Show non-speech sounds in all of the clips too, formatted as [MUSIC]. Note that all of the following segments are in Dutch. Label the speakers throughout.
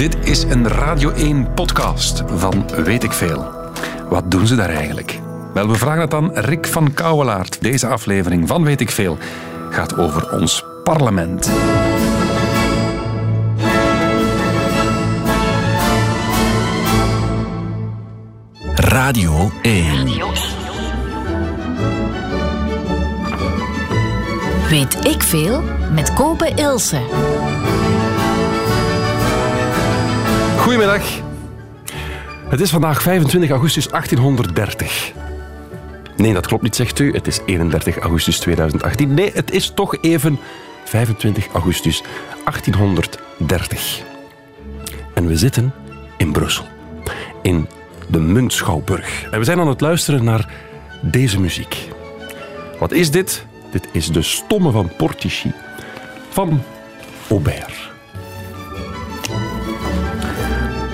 Speaker 1: Dit is een Radio 1 podcast van Weet ik Veel. Wat doen ze daar eigenlijk? Wel, we vragen het aan Rick van Kouwelaert. Deze aflevering van Weet ik Veel gaat over ons parlement.
Speaker 2: Radio 1.
Speaker 3: Weet ik veel met Kopen Ilse.
Speaker 1: Goedemiddag. Het is vandaag 25 augustus 1830. Nee, dat klopt niet, zegt u. Het is 31 augustus 2018. Nee, het is toch even 25 augustus 1830. En we zitten in Brussel. In de Muntschouwburg. En we zijn aan het luisteren naar deze muziek. Wat is dit? Dit is de stomme van Portici van Aubert.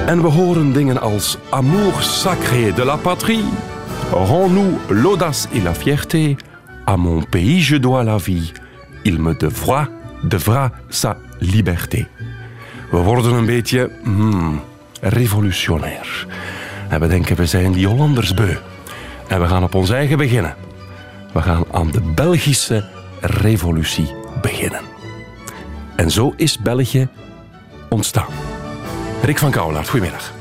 Speaker 1: En we horen dingen als Amour sacré de la patrie, Rends-nous l'audace et la fierté, à mon pays je dois la vie, il me devra, devra sa liberté. We worden een beetje hmm, revolutionair. En we denken, we zijn die Hollanders beu. En we gaan op ons eigen beginnen. We gaan aan de Belgische revolutie beginnen. En zo is België ontstaan. Rick van Kouwelaert, goedemiddag.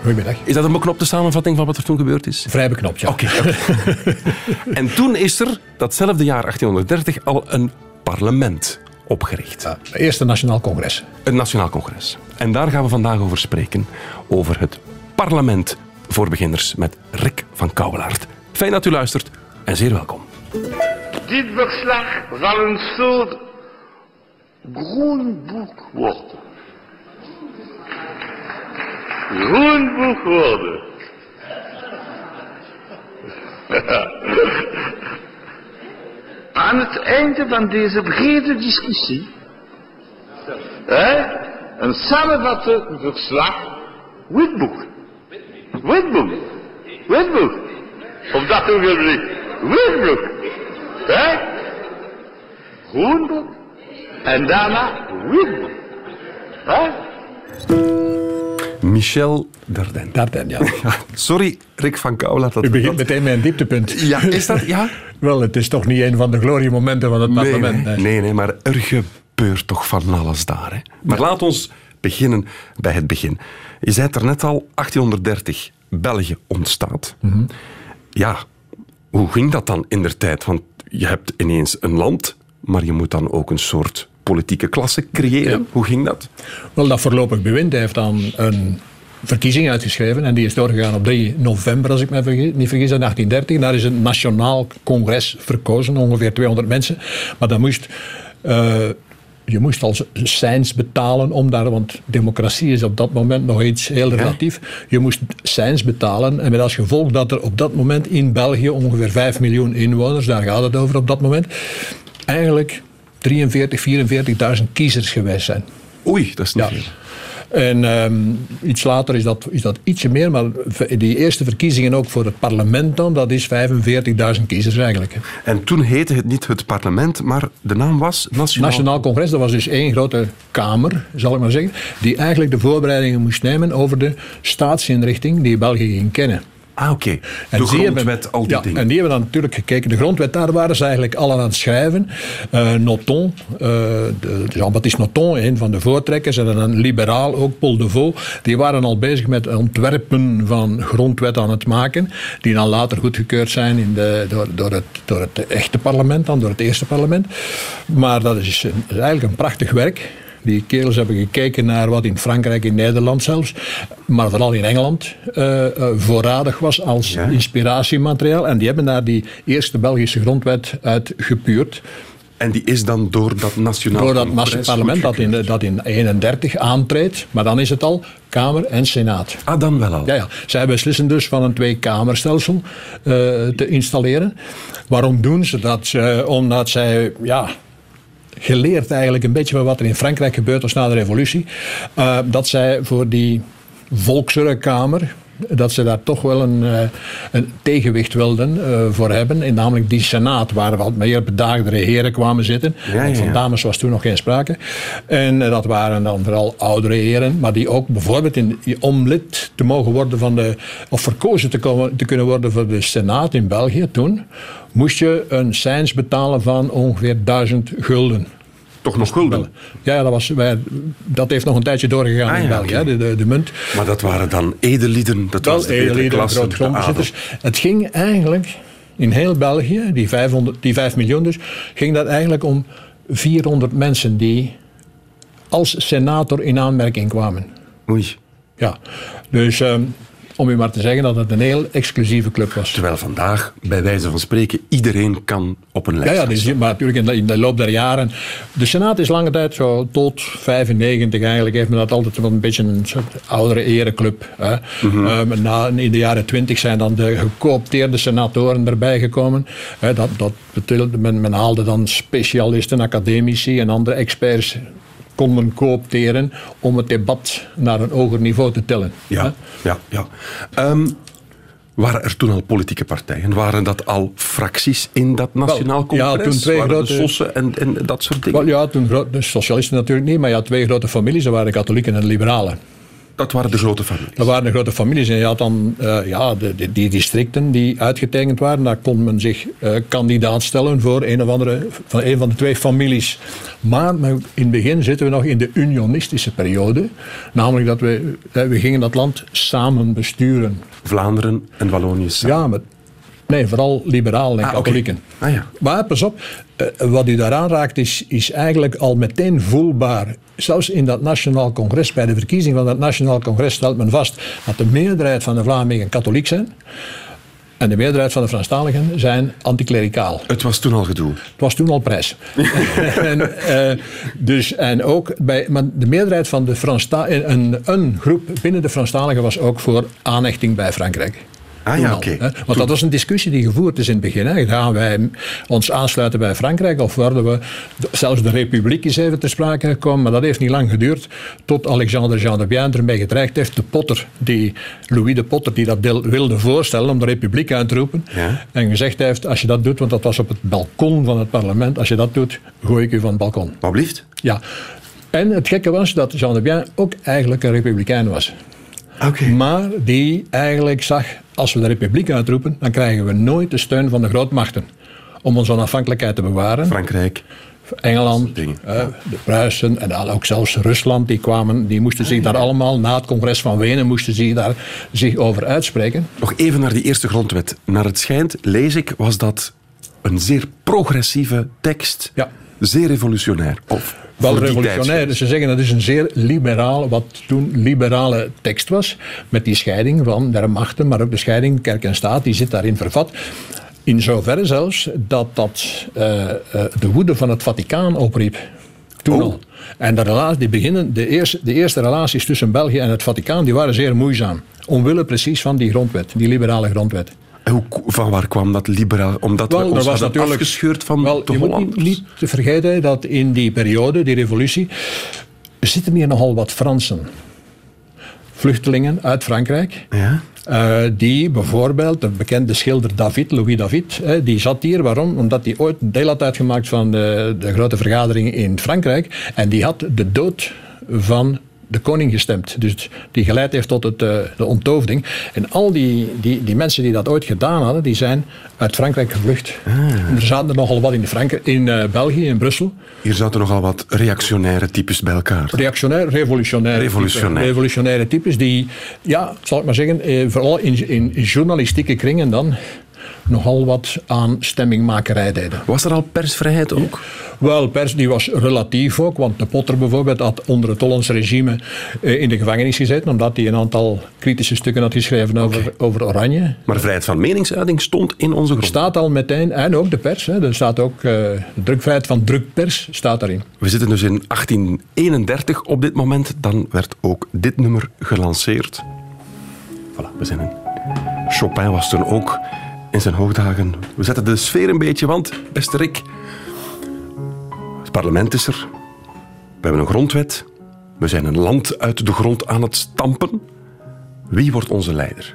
Speaker 4: Goedemiddag.
Speaker 1: Is dat een beknopte samenvatting van wat er toen gebeurd is?
Speaker 4: Vrij beknopt, ja.
Speaker 1: Oké. [LAUGHS] en toen is er, datzelfde jaar 1830, al een parlement opgericht.
Speaker 4: Ja, het eerste Nationaal Congres.
Speaker 1: Een nationaal congres. En daar gaan we vandaag over spreken. Over het parlement voor beginners met Rick van Kouwelaert. Fijn dat u luistert en zeer welkom.
Speaker 5: Dit verslag zal een soort groenboek worden. Groenboek worden. Aan het einde van deze brede discussie, hè, een samenvattend verslag, witboek. Witboek. Witboek. Op dat ogenblik. Witboek. Hè? Groenboek. En daarna witboek. Hè?
Speaker 1: Michel Dardenne.
Speaker 4: Dardenne, ja.
Speaker 1: Sorry, Rick van. Dat
Speaker 4: U begint
Speaker 1: dat-
Speaker 4: meteen met een dieptepunt.
Speaker 1: Ja, is dat? Ja? [LAUGHS]
Speaker 4: Wel, het is toch niet een van de gloriemomenten van het parlement.
Speaker 1: nee, nee, nee, maar er gebeurt toch van alles daar. Hè? Maar laat ons beginnen bij het begin. Je zei het er net al, 1830, België ontstaat.
Speaker 4: Mhm.
Speaker 1: Ja, hoe ging dat dan in der tijd? Want je hebt ineens een land, maar je moet dan ook een soort politieke klasse creëren.
Speaker 4: Ja.
Speaker 1: Hoe ging dat?
Speaker 4: Wel, dat voorlopig bewind heeft dan een verkiezing uitgeschreven. En die is doorgegaan op 3 november, als ik me vergis, niet vergis, in 1830. Daar is een nationaal congres verkozen, ongeveer 200 mensen. Maar dat moest... eh, je moest al seins betalen om daar, want democratie is op dat moment nog iets heel relatief. Je moest seins betalen en met als gevolg dat er op dat moment in België ongeveer 5 miljoen inwoners, daar gaat het over op dat moment, eigenlijk 43, 44.000 kiezers geweest zijn.
Speaker 1: Oei, dat is niet
Speaker 4: Ja.
Speaker 1: veel.
Speaker 4: En ehm, iets later is dat, is dat ietsje meer, maar die eerste verkiezingen ook voor het parlement dan, dat is 45.000 kiezers eigenlijk.
Speaker 1: En toen heette het niet het parlement, maar de naam was Nationaal...
Speaker 4: Nationaal Congres, dat was dus één grote kamer, zal ik maar zeggen, die eigenlijk de voorbereidingen moest nemen over de staatsinrichting die België ging kennen.
Speaker 1: Ah, oké.
Speaker 4: En
Speaker 1: De
Speaker 4: die
Speaker 1: grondwet,
Speaker 4: hebben-
Speaker 1: al die
Speaker 4: ja,
Speaker 1: dingen.
Speaker 4: En die hebben dan natuurlijk gekeken. De grondwet, daar waren ze eigenlijk al aan het schrijven. Eh, Noton, eh, Jean-Baptiste Noton, een van de voortrekkers, en een liberaal ook, Paul de Vaux, die waren al bezig met ontwerpen van grondwet aan het maken, die dan later goedgekeurd zijn in de, door, door, het, door het echte parlement, dan door het eerste parlement. Maar dat is, een- is eigenlijk een prachtig werk. Die kerels hebben gekeken naar wat in Frankrijk, in Nederland zelfs, maar vooral in Engeland eh, eh, voorradig was als
Speaker 1: Ja.
Speaker 4: inspiratiemateriaal. En die hebben daar die eerste Belgische grondwet uit gepuurd.
Speaker 1: En die is dan door dat nationaal
Speaker 4: Door dat parlement dat in, dat in 31 aantreedt. Maar dan is het al Kamer en Senaat.
Speaker 1: Ah, dan wel al.
Speaker 4: Ja, ja. Zij beslissen dus van een twee-kamerstelsel eh, te installeren. Waarom doen ze dat? Ze- omdat zij, ja, geleerd eigenlijk een beetje van wat er in Frankrijk gebeurd was na de revolutie, eh, dat zij voor die volksrekamer dat ze daar toch wel een, eh, een tegenwicht wilden eh, voor hebben. En namelijk die senaat, waar wat meer bedaagdere heren kwamen zitten.
Speaker 1: Ja,
Speaker 4: Want van dames was toen nog geen sprake. En eh, dat waren dan vooral oudere heren, maar die ook bijvoorbeeld in, om lid te mogen worden van de, of verkozen te, komen, te kunnen worden voor de senaat in België toen, moest je een cijns betalen van ongeveer 1000 gulden.
Speaker 1: Toch nog gulden.
Speaker 4: Ja, ja, dat, was, dat heeft nog een tijdje doorgegaan
Speaker 1: Ah,
Speaker 4: in België, de, de, de munt.
Speaker 1: Maar dat waren dan edellieden. Dat was de
Speaker 4: grondbezitters. Het ging eigenlijk in heel België, die, 500, die 5 miljoen dus, ging dat eigenlijk om 400 mensen die als senator in aanmerking kwamen.
Speaker 1: Oei.
Speaker 4: Ja, dus ehm, om u maar te zeggen dat het een heel exclusieve club was.
Speaker 1: Terwijl vandaag, bij wijze van spreken, iedereen kan op een
Speaker 4: Ja,
Speaker 1: lijst
Speaker 4: ja dus,
Speaker 1: staan.
Speaker 4: maar natuurlijk in de, in de loop der jaren. De Senaat is lange tijd zo tot 95 eigenlijk. Heeft men dat altijd wel een beetje een soort oudere ereclub. Hè. Ehm, na, in de jaren 20 zijn dan de gecoopteerde senatoren erbij gekomen. Hè, dat, dat men, men haalde dan specialisten, academici en andere experts kon men coopteren om het debat naar een hoger niveau te tillen.
Speaker 1: Ja, ja, ja. Ehm, waren er toen al politieke partijen? Waren dat al fracties in dat Nationaal
Speaker 4: Wel, ja,
Speaker 1: Congres?
Speaker 4: toen twee
Speaker 1: waren
Speaker 4: grote-
Speaker 1: de sossen en, en dat soort dingen?
Speaker 4: Wel, ja, toen de socialisten natuurlijk niet, maar had twee grote families. Dat waren de katholieken en de liberalen.
Speaker 1: Dat waren de grote families.
Speaker 4: Dat waren de grote families. En je had dan eh, ja, de, de- die districten die uitgetekend waren. Daar kon men zich eh, kandidaat stellen voor een of andere van een van de twee families. Maar in het begin zitten we nog in de unionistische periode. Namelijk dat we, eh, we gingen dat land samen besturen.
Speaker 1: Vlaanderen en Wallonië samen.
Speaker 4: Ja, maar nee, vooral liberalen en
Speaker 1: Ah,
Speaker 4: katholieken.
Speaker 1: Ah, ja.
Speaker 4: Maar pas op, eh, wat u daaraan raakt is, is eigenlijk al meteen voelbaar. Zelfs in dat Nationaal Congres, bij de verkiezing van dat Nationaal Congres, stelt men vast dat de meerderheid van de Vlamingen katholiek zijn. En de meerderheid van de Franstaligen zijn anticlericaal.
Speaker 1: Het was toen al gedoe.
Speaker 4: Het was toen al prijs. [LAUGHS] en, eh, dus, en ook bij, maar de meerderheid van de Franstaligen, een, een groep binnen de Franstaligen was ook voor aanhechting bij Frankrijk.
Speaker 1: Ah ja, oké.
Speaker 4: Want dat was een discussie die gevoerd is in het begin. Hè. Gaan wij ons aansluiten bij Frankrijk of worden we... Zelfs de republiek is even ter sprake gekomen, maar dat heeft niet lang geduurd. Tot Alexander Jean de Bien ermee gedreigd heeft. De Potter, die, Louis de Potter, die dat deel- wilde voorstellen om de republiek uit te roepen.
Speaker 1: Ja.
Speaker 4: En gezegd heeft, als je dat doet, want dat was op het balkon van het parlement. Als je dat doet, gooi ik u van het balkon.
Speaker 1: Wat blieft?
Speaker 4: Ja. En het gekke was dat Jean de Bien ook eigenlijk een republikein was.
Speaker 1: Oké.
Speaker 4: Maar die eigenlijk zag, als we de republiek uitroepen, dan krijgen we nooit de steun van de grootmachten. Om onze onafhankelijkheid te bewaren.
Speaker 1: Frankrijk.
Speaker 4: Engeland,
Speaker 1: dingen.
Speaker 4: eh, de Pruisen en ook zelfs Rusland, die kwamen, die moesten zich daar allemaal, na het congres van Wenen, moesten zich daar zich over uitspreken.
Speaker 1: Nog even naar die eerste grondwet. Naar het schijnt, lees ik, was dat een zeer progressieve tekst.
Speaker 4: Ja.
Speaker 1: Zeer revolutionair. Of
Speaker 4: Wel revolutionair. ze zeggen dat is een zeer liberaal, wat toen liberale tekst was. Met die scheiding van der machten, maar ook de scheiding kerk en staat, die zit daarin vervat. In zoverre zelfs dat dat eh, eh, de woede van het Vaticaan opriep. Toen
Speaker 1: Oh.
Speaker 4: al. En de, relatie, die beginnen, de, eerste, de eerste relaties tussen België en het Vaticaan die waren zeer moeizaam. Omwille precies van die grondwet, die liberale grondwet.
Speaker 1: Hoe, van waar kwam dat liberaal? Omdat we ons
Speaker 4: was natuurlijk
Speaker 1: afgescheurd van
Speaker 4: wel,
Speaker 1: de
Speaker 4: je moet niet, niet te vergeten dat in die periode, die revolutie, zitten hier nogal wat Fransen. Vluchtelingen uit Frankrijk.
Speaker 1: Ja?
Speaker 4: eh, die bijvoorbeeld, de bekende schilder David, Louis David, eh, die zat hier. Waarom? Omdat hij ooit deel had uitgemaakt van de, de grote vergadering in Frankrijk. En die had de dood van de koning gestemd. Dus die geleid heeft tot het, eh, de onthoofding. En al die, die, die mensen die dat ooit gedaan hadden, die zijn uit Frankrijk gevlucht. En er zaten er nogal wat in, Frankrijk, in eh, België, in Brussel.
Speaker 1: Hier zaten nogal wat reactionaire types bij elkaar.
Speaker 4: Reactionair, revolutionaire,
Speaker 1: Revolutionair.
Speaker 4: types, revolutionaire types die, ja, zal ik maar zeggen, eh, vooral in, in journalistieke kringen dan nogal wat aan stemmingmakerij deden.
Speaker 1: Was er al persvrijheid ook?
Speaker 4: Wel, pers die was relatief ook, want de Potter bijvoorbeeld had onder het Hollandse regime eh, in de gevangenis gezeten, omdat hij een aantal kritische stukken had geschreven over, over Oranje.
Speaker 1: Maar vrijheid van meningsuiting stond in onze grond.
Speaker 4: Staat al meteen, en ook de pers, hè, er staat ook eh, drukvrijheid van drukpers staat daarin.
Speaker 1: We zitten dus in 1831 op dit moment. Dan werd ook dit nummer gelanceerd. Voilà, we zijn in. Chopin was toen ook in zijn hoogdagen. We zetten de sfeer een beetje, want, beste Rick, het parlement is er. We hebben een grondwet. We zijn een land uit de grond aan het stampen. Wie wordt onze leider?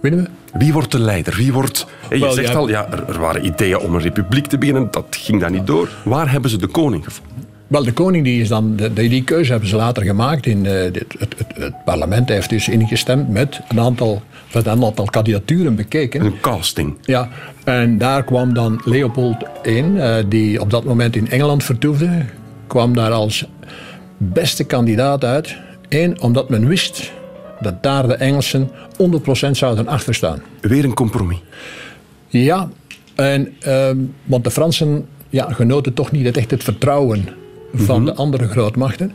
Speaker 4: Weten we?
Speaker 1: Wie wordt de leider? Wie wordt... Hey, je
Speaker 4: Wel,
Speaker 1: zegt
Speaker 4: ja.
Speaker 1: al, ja, er, er waren ideeën om een republiek te beginnen. Dat ging dan niet door. Waar hebben ze de koning gevonden?
Speaker 4: Wel, de koning die is dan, die, die keuze hebben ze later gemaakt. In, eh, dit, het, het, het parlement heeft dus ingestemd met een aantal, met een aantal kandidaturen bekeken.
Speaker 1: Een casting.
Speaker 4: Ja, en daar kwam dan Leopold in, eh, die op dat moment in Engeland vertoefde. Kwam daar als beste kandidaat uit. Eén, omdat men wist dat daar de Engelsen 100% zouden achterstaan.
Speaker 1: Weer een compromis.
Speaker 4: Ja, en, ehm, want de Fransen ja, genoten toch niet echt het vertrouwen van de andere grootmachten.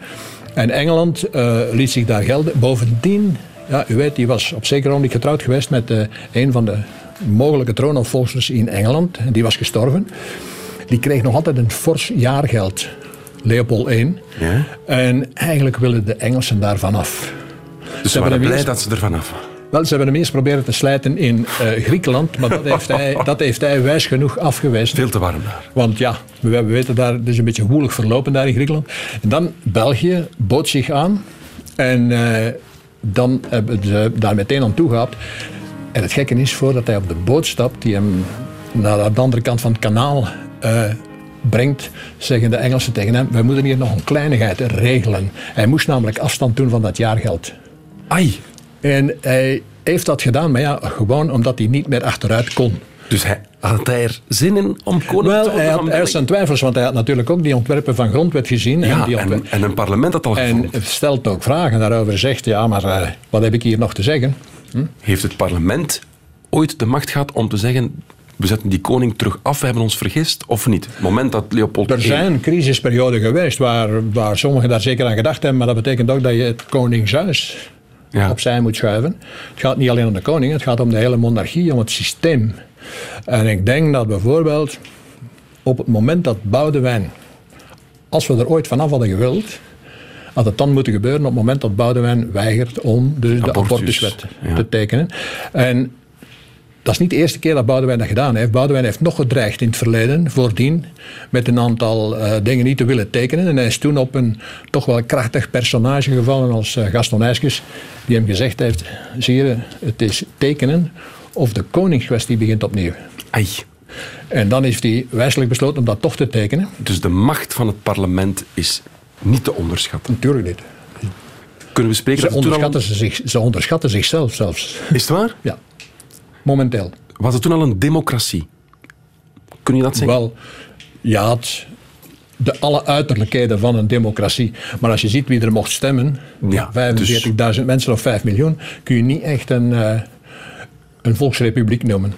Speaker 4: En Engeland eh, liet zich daar gelden. Bovendien, ja, u weet, die was op zekere moment getrouwd geweest met eh, een van de mogelijke troonopvolgers in Engeland. En die was gestorven. Die kreeg nog altijd een fors jaargeld, Leopold I.
Speaker 1: Ja?
Speaker 4: En eigenlijk willen de Engelsen daarvan af.
Speaker 1: Dus ze waren blij dat ze ervan af.
Speaker 4: Wel, ze hebben hem eerst proberen te slijten in eh, Griekenland, maar dat heeft, hij, [LAUGHS] dat heeft hij wijs genoeg afgewezen.
Speaker 1: Veel te warm daar.
Speaker 4: Want ja, we, we weten daar, het is een beetje woelig verlopen daar in Griekenland. En dan België bood zich aan en eh, dan hebben ze daar meteen aan toegehaald. En het gekke is, voordat hij op de boot stapt, die hem naar de andere kant van het kanaal eh, brengt, zeggen de Engelsen tegen hem, we moeten hier nog een kleinigheid regelen. Hij moest namelijk afstand doen van dat jaargeld.
Speaker 1: Ai.
Speaker 4: En hij heeft dat gedaan, maar ja, gewoon omdat hij niet meer achteruit kon.
Speaker 1: Dus hij, had hij er zin in om koning te worden
Speaker 4: hij had, zijn twijfels, want hij had natuurlijk ook die ontwerpen van grondwet gezien.
Speaker 1: Ja,
Speaker 4: en, die
Speaker 1: en, en een parlement had al
Speaker 4: en
Speaker 1: gevoeld.
Speaker 4: stelt ook vragen daarover. Zegt, ja, maar eh, wat heb ik hier nog te zeggen?
Speaker 1: Heeft het parlement ooit de macht gehad om te zeggen... we zetten die koning terug af, we hebben ons vergist, of niet? Het moment dat Leopold
Speaker 4: Er zijn crisisperioden geweest waar, waar sommigen daar zeker aan gedacht hebben, maar dat betekent ook dat je het koningshuis
Speaker 1: Ja.
Speaker 4: opzij moet schuiven. Het gaat niet alleen om de koning, het gaat om de hele monarchie, om het systeem. En ik denk dat bijvoorbeeld op het moment dat Boudewijn, als we er ooit vanaf hadden gewild, had het dan moeten gebeuren op het moment dat Boudewijn weigert om dus de
Speaker 1: Abortus,
Speaker 4: abortuswet
Speaker 1: ja.
Speaker 4: te tekenen. En dat is niet de eerste keer dat Boudewijn dat gedaan heeft. Boudewijn heeft nog gedreigd in het verleden, voordien, met een aantal eh, dingen niet te willen tekenen. En hij is toen op een toch wel krachtig personage gevallen als eh, Gaston Ijskes, die hem gezegd heeft, zie je, het is tekenen of de koningskwestie begint opnieuw.
Speaker 1: Ai.
Speaker 4: En dan heeft hij wijselijk besloten om dat toch te tekenen.
Speaker 1: Dus de macht van het parlement is niet te onderschatten.
Speaker 4: Natuurlijk niet.
Speaker 1: Kunnen we spreken
Speaker 4: Ze
Speaker 1: al
Speaker 4: onderschatten, ze zich, ze onderschatten zichzelf zelfs.
Speaker 1: Is het waar?
Speaker 4: Ja, momenteel.
Speaker 1: Was het toen al een democratie? Kun je dat zeggen?
Speaker 4: Wel, ja, het, de alle uiterlijkheden van een democratie. Maar als je ziet wie er mocht stemmen,
Speaker 1: Ja,
Speaker 4: 45.000 mensen of 5 miljoen, kun je niet echt een, eh, een volksrepubliek noemen.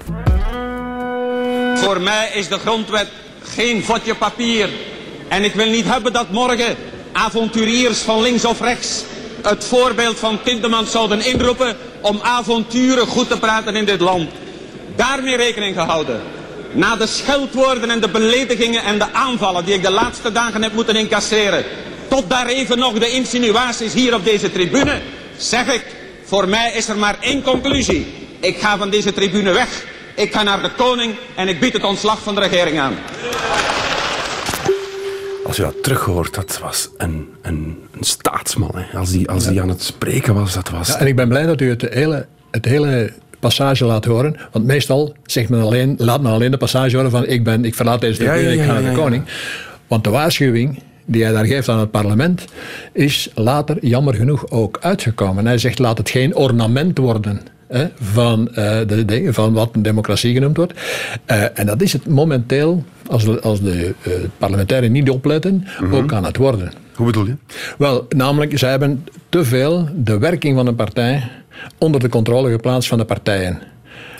Speaker 6: Voor mij is de grondwet geen vodje papier. En ik wil niet hebben dat morgen avonturiers van links of rechts het voorbeeld van Tindemans zouden inroepen om avonturen goed te praten in dit land. Daarmee rekening gehouden. Na de scheldwoorden en de beledigingen en de aanvallen die ik de laatste dagen heb moeten incasseren, tot daar even nog de insinuaties hier op deze tribune, zeg ik, voor mij is er maar één conclusie. Ik ga van deze tribune weg, ik ga naar de koning en ik bied het ontslag van de regering aan.
Speaker 1: Als je dat terughoort, dat was een, een, een staatsman. Hè. Als, die, als die aan het spreken was, dat was...
Speaker 4: Ja, en ik ben blij dat u het hele, het hele passage laat horen. Want meestal zegt men alleen, laat men alleen de passage horen van ik, ben, ik verlaat deze
Speaker 1: Ja,
Speaker 4: tribune,
Speaker 1: ja,
Speaker 4: ik ga
Speaker 1: ja,
Speaker 4: naar de koning. Want de waarschuwing die hij daar geeft aan het parlement is later jammer genoeg ook uitgekomen. Hij zegt laat het geen ornament worden. Hè, van, eh, de dingen, van wat een democratie genoemd wordt. Eh, en dat is het momenteel, als de, als de eh, parlementariërs niet opletten,
Speaker 1: Mhm.
Speaker 4: ook aan het worden.
Speaker 1: Hoe bedoel je?
Speaker 4: Wel, namelijk, zij hebben te veel de werking van een partij onder de controle geplaatst van de partijen.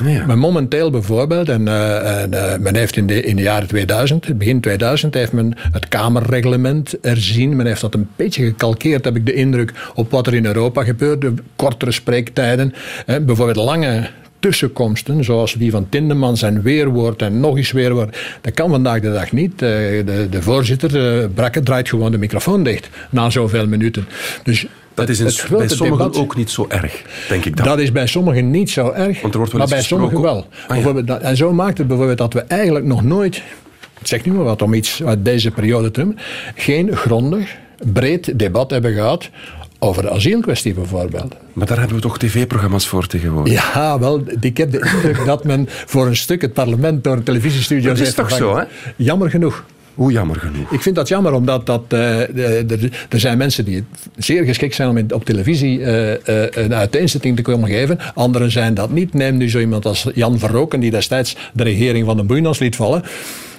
Speaker 1: Ja.
Speaker 4: Maar momenteel bijvoorbeeld, en, eh, en, eh, men heeft in de, in de jaren 2000, begin 2000, heeft men het Kamerreglement erzien. Men heeft dat een beetje gekalkeerd, heb ik de indruk, op wat er in Europa gebeurde. Kortere spreektijden, hè, bijvoorbeeld lange tussenkomsten, zoals die van Tindemans en weerwoord en nog eens weerwoord. Dat kan vandaag de dag niet. Eh, De, de voorzitter, Brakke, draait gewoon de microfoon dicht na zoveel minuten. Dus
Speaker 1: Dat is in,
Speaker 4: het grote
Speaker 1: bij sommigen
Speaker 4: debat-
Speaker 1: ook niet zo erg, denk ik dan.
Speaker 4: dat is bij sommigen niet zo erg,
Speaker 1: Want er wordt wel
Speaker 4: maar bij sommigen wel.
Speaker 1: Ah, ja.
Speaker 4: En zo maakt het bijvoorbeeld dat we eigenlijk nog nooit, ik zeg nu maar wat om iets uit deze periode te doen, geen grondig, breed debat hebben gehad over de asielkwestie bijvoorbeeld.
Speaker 1: Maar daar hebben we toch tv-programma's voor tegenwoordig?
Speaker 4: Ja, wel, ik heb de indruk dat men voor een stuk het parlement door een televisiestudio
Speaker 1: Dat is toch
Speaker 4: vervangen. Jammer genoeg.
Speaker 1: Hoe jammer genoeg.
Speaker 4: Ik vind dat jammer, omdat dat, eh, er zijn mensen die zeer geschikt zijn om in, op televisie eh, eh, een uiteenzetting te komen geven. Anderen zijn dat niet. Neem nu zo iemand als Jan Verroken, die destijds de regering van de Boeinas liet vallen.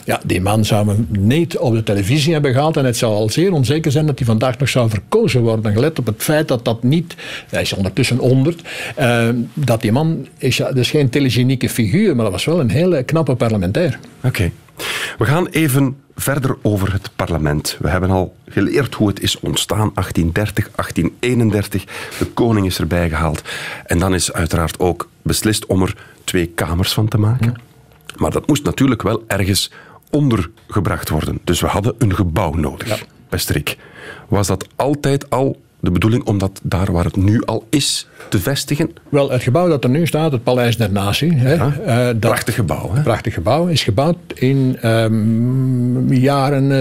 Speaker 4: Ja, die man zou me niet op de televisie hebben gehaald. En het zou al zeer onzeker zijn dat hij vandaag nog zou verkozen worden. Gelet op het feit dat dat niet. Hij is ondertussen 100. eh, dat die man. Is, ja, dus geen telegenieke figuur, maar dat was wel een hele knappe parlementair.
Speaker 1: Oké. We gaan even verder over het parlement. We hebben al geleerd hoe het is ontstaan. 1830, 1831. De koning is erbij gehaald. En dan is uiteraard ook beslist om er twee kamers van te maken. Maar dat moest natuurlijk wel ergens ondergebracht worden. Dus we hadden een gebouw nodig. Rick, was dat altijd al de bedoeling om dat daar waar het nu al is te vestigen?
Speaker 4: Wel, het gebouw dat er nu staat, het Paleis der Natie. Hè, eh, dat,
Speaker 1: Prachtig gebouw, hè?
Speaker 4: Prachtig gebouw. Is gebouwd in ehm, jaren eh,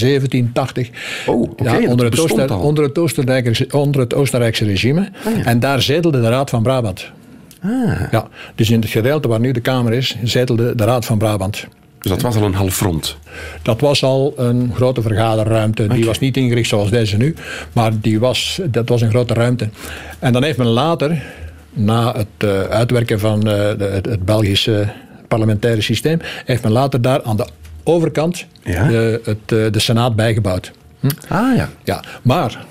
Speaker 4: 1780.
Speaker 1: Oh, oké, dat
Speaker 4: onder, het Ooster- onder, het Oostenrijkse, onder het Oostenrijkse regime. En daar zetelde de Raad van Brabant.
Speaker 1: Ah,
Speaker 4: Ja, dus in het gedeelte waar nu de Kamer is, zetelde de Raad van Brabant.
Speaker 1: Dus dat was al een half rond.
Speaker 4: Dat was al een grote vergaderruimte. Die was niet ingericht zoals deze nu, maar die was, dat was een grote ruimte. En dan heeft men later, na het eh, uitwerken van eh, het, het Belgische parlementaire systeem, heeft men later daar aan de overkant
Speaker 1: Ja.
Speaker 4: de, het, eh, de Senaat bijgebouwd.
Speaker 1: Ah ja.
Speaker 4: Ja, maar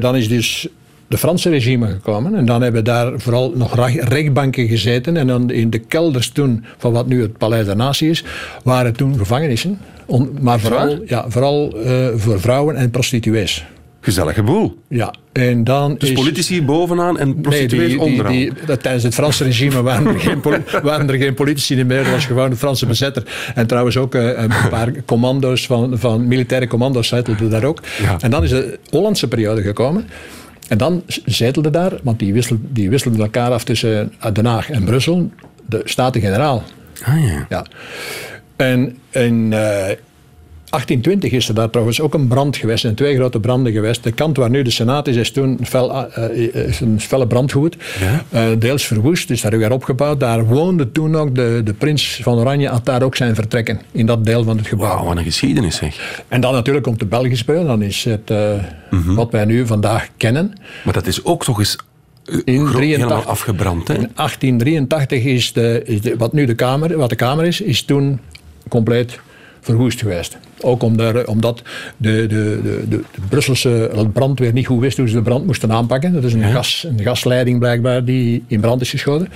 Speaker 4: dan is dus de Franse regime gekomen. En dan hebben daar vooral nog rechtbanken gezeten. En dan in de kelders toen, van wat nu het Paleis der Natie is, waren toen gevangenissen. Om, maar vooral, ja, vooral eh, voor vrouwen en prostituees.
Speaker 1: Gezellige boel.
Speaker 4: Ja, en dan
Speaker 1: Dus
Speaker 4: is...
Speaker 1: politici bovenaan en prostituees
Speaker 4: die,
Speaker 1: onderaan.
Speaker 4: die, tijdens het Franse regime waren er, geen, [LAUGHS] waren er geen politici meer. Dat was gewoon de Franse bezetter. En trouwens ook eh, een paar commando's van, van militaire commando's zetelden daar ook.
Speaker 1: Ja.
Speaker 4: En dan is de Hollandse periode gekomen. En dan zetelde daar, want die wisselden, die wisselden elkaar af tussen eh, Den Haag en Brussel, de Staten-Generaal.
Speaker 1: Ah ja.
Speaker 4: Ja. En in eh 1820 is er daar trouwens ook een brand geweest. Zijn twee grote branden geweest. De kant waar nu de Senaat is, is toen fel, eh, is een felle brand gewoed.
Speaker 1: Ja.
Speaker 4: Eh, deels verwoest, is daar weer opgebouwd. Daar woonde toen ook de, de prins van Oranje, had daar ook zijn vertrekken. In dat deel van het gebouw.
Speaker 1: Wauw, wat een geschiedenis zeg.
Speaker 4: En dan natuurlijk komt de Belgische periode. Dan is het eh,
Speaker 1: Mhm.
Speaker 4: wat wij nu vandaag kennen.
Speaker 1: Maar dat is ook toch eens eh,
Speaker 4: In
Speaker 1: gro-
Speaker 4: 83.
Speaker 1: helemaal afgebrand, hè?
Speaker 4: In 1883 is, de, is de, wat nu de kamer, wat de Kamer is, is toen compleet verwoest geweest. Ook omdat de, de, de, de, de Brusselse brandweer niet goed wist hoe ze de brand moesten aanpakken. Dat is een, gas, een gasleiding blijkbaar die in brand is geschoten.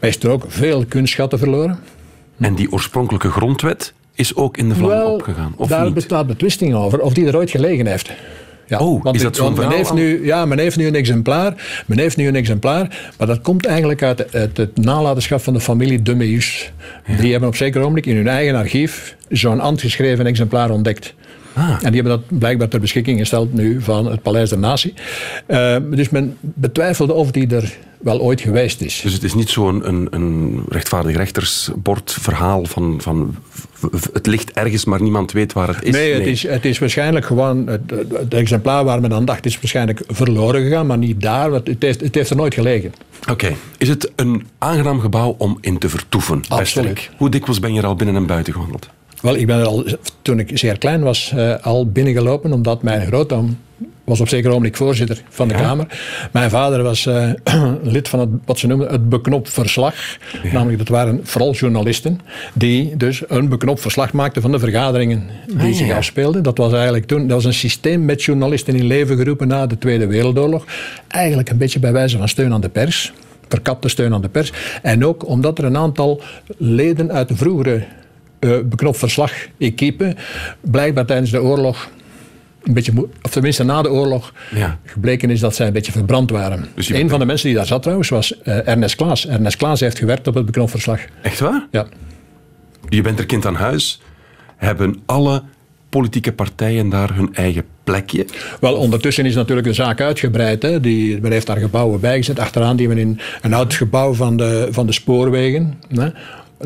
Speaker 4: Maar is er ook veel kunstschatten verloren.
Speaker 1: En die oorspronkelijke grondwet is ook in de vlam opgegaan, of
Speaker 4: daar
Speaker 1: niet?
Speaker 4: bestaat betwisting over of die er ooit gelegen heeft. Ja,
Speaker 1: Oh,
Speaker 4: want
Speaker 1: is dat zo'n
Speaker 4: want men
Speaker 1: verhaal
Speaker 4: heeft nu, Ja, men heeft nu een exemplaar. Men heeft nu een exemplaar. Maar dat komt eigenlijk uit, uit het nalatenschap van de familie de Meus. Die hebben op zeker ogenblik in hun eigen archief zo'n handgeschreven exemplaar ontdekt.
Speaker 1: Ah.
Speaker 4: En die hebben dat blijkbaar ter beschikking gesteld nu van het Paleis der Natie. Eh, dus men betwijfelde of die er wel ooit geweest is.
Speaker 1: Dus het is niet zo'n een, een rechtvaardig rechtersbordverhaal van, van v- v- het ligt ergens, maar niemand weet waar het is.
Speaker 4: Nee, het is, het is waarschijnlijk gewoon. Het, exemplaar waar men aan dacht is waarschijnlijk verloren gegaan, maar niet daar. Want het, heeft, het heeft er nooit gelegen.
Speaker 1: Oké, is het een aangenaam gebouw om in te vertoeven?
Speaker 4: Absoluut.
Speaker 1: Rick? Hoe dikwijls ben je er al binnen en buiten gewandeld?
Speaker 4: Wel, ik ben er al, toen ik zeer klein was, eh, al binnengelopen, omdat mijn grootoom was op zeker ogenblik voorzitter van de
Speaker 1: Ja.
Speaker 4: Kamer. Mijn vader was eh, [CLEARS THROAT] lid van het, wat ze noemen het beknopt verslag. Namelijk, dat waren vooral journalisten die dus een beknopt verslag maakten van de vergaderingen die
Speaker 1: Ah,
Speaker 4: zich
Speaker 1: ja.
Speaker 4: afspeelden. Dat was eigenlijk toen, dat was een systeem met journalisten in leven geroepen na de Tweede Wereldoorlog. Eigenlijk een beetje bij wijze van steun aan de pers. Verkapte steun aan de pers. En ook omdat er een aantal leden uit de vroegere eh beknopt verslag equipe blijkbaar tijdens de oorlog een beetje, of tenminste na de oorlog,
Speaker 1: Ja.
Speaker 4: gebleken is dat zij een beetje verbrand waren.
Speaker 1: Dus
Speaker 4: een van de mensen die daar zat trouwens was eh, Ernest Klaas. Ernest Klaas heeft gewerkt op het beknopt verslag.
Speaker 1: Echt waar?
Speaker 4: Ja.
Speaker 1: Je bent er kind aan huis. Hebben alle politieke partijen daar hun eigen plekje?
Speaker 4: Wel, ondertussen is natuurlijk de zaak uitgebreid. Hè. Die, men heeft daar gebouwen bijgezet. Achteraan die men in een oud gebouw van de, van de spoorwegen. Hè.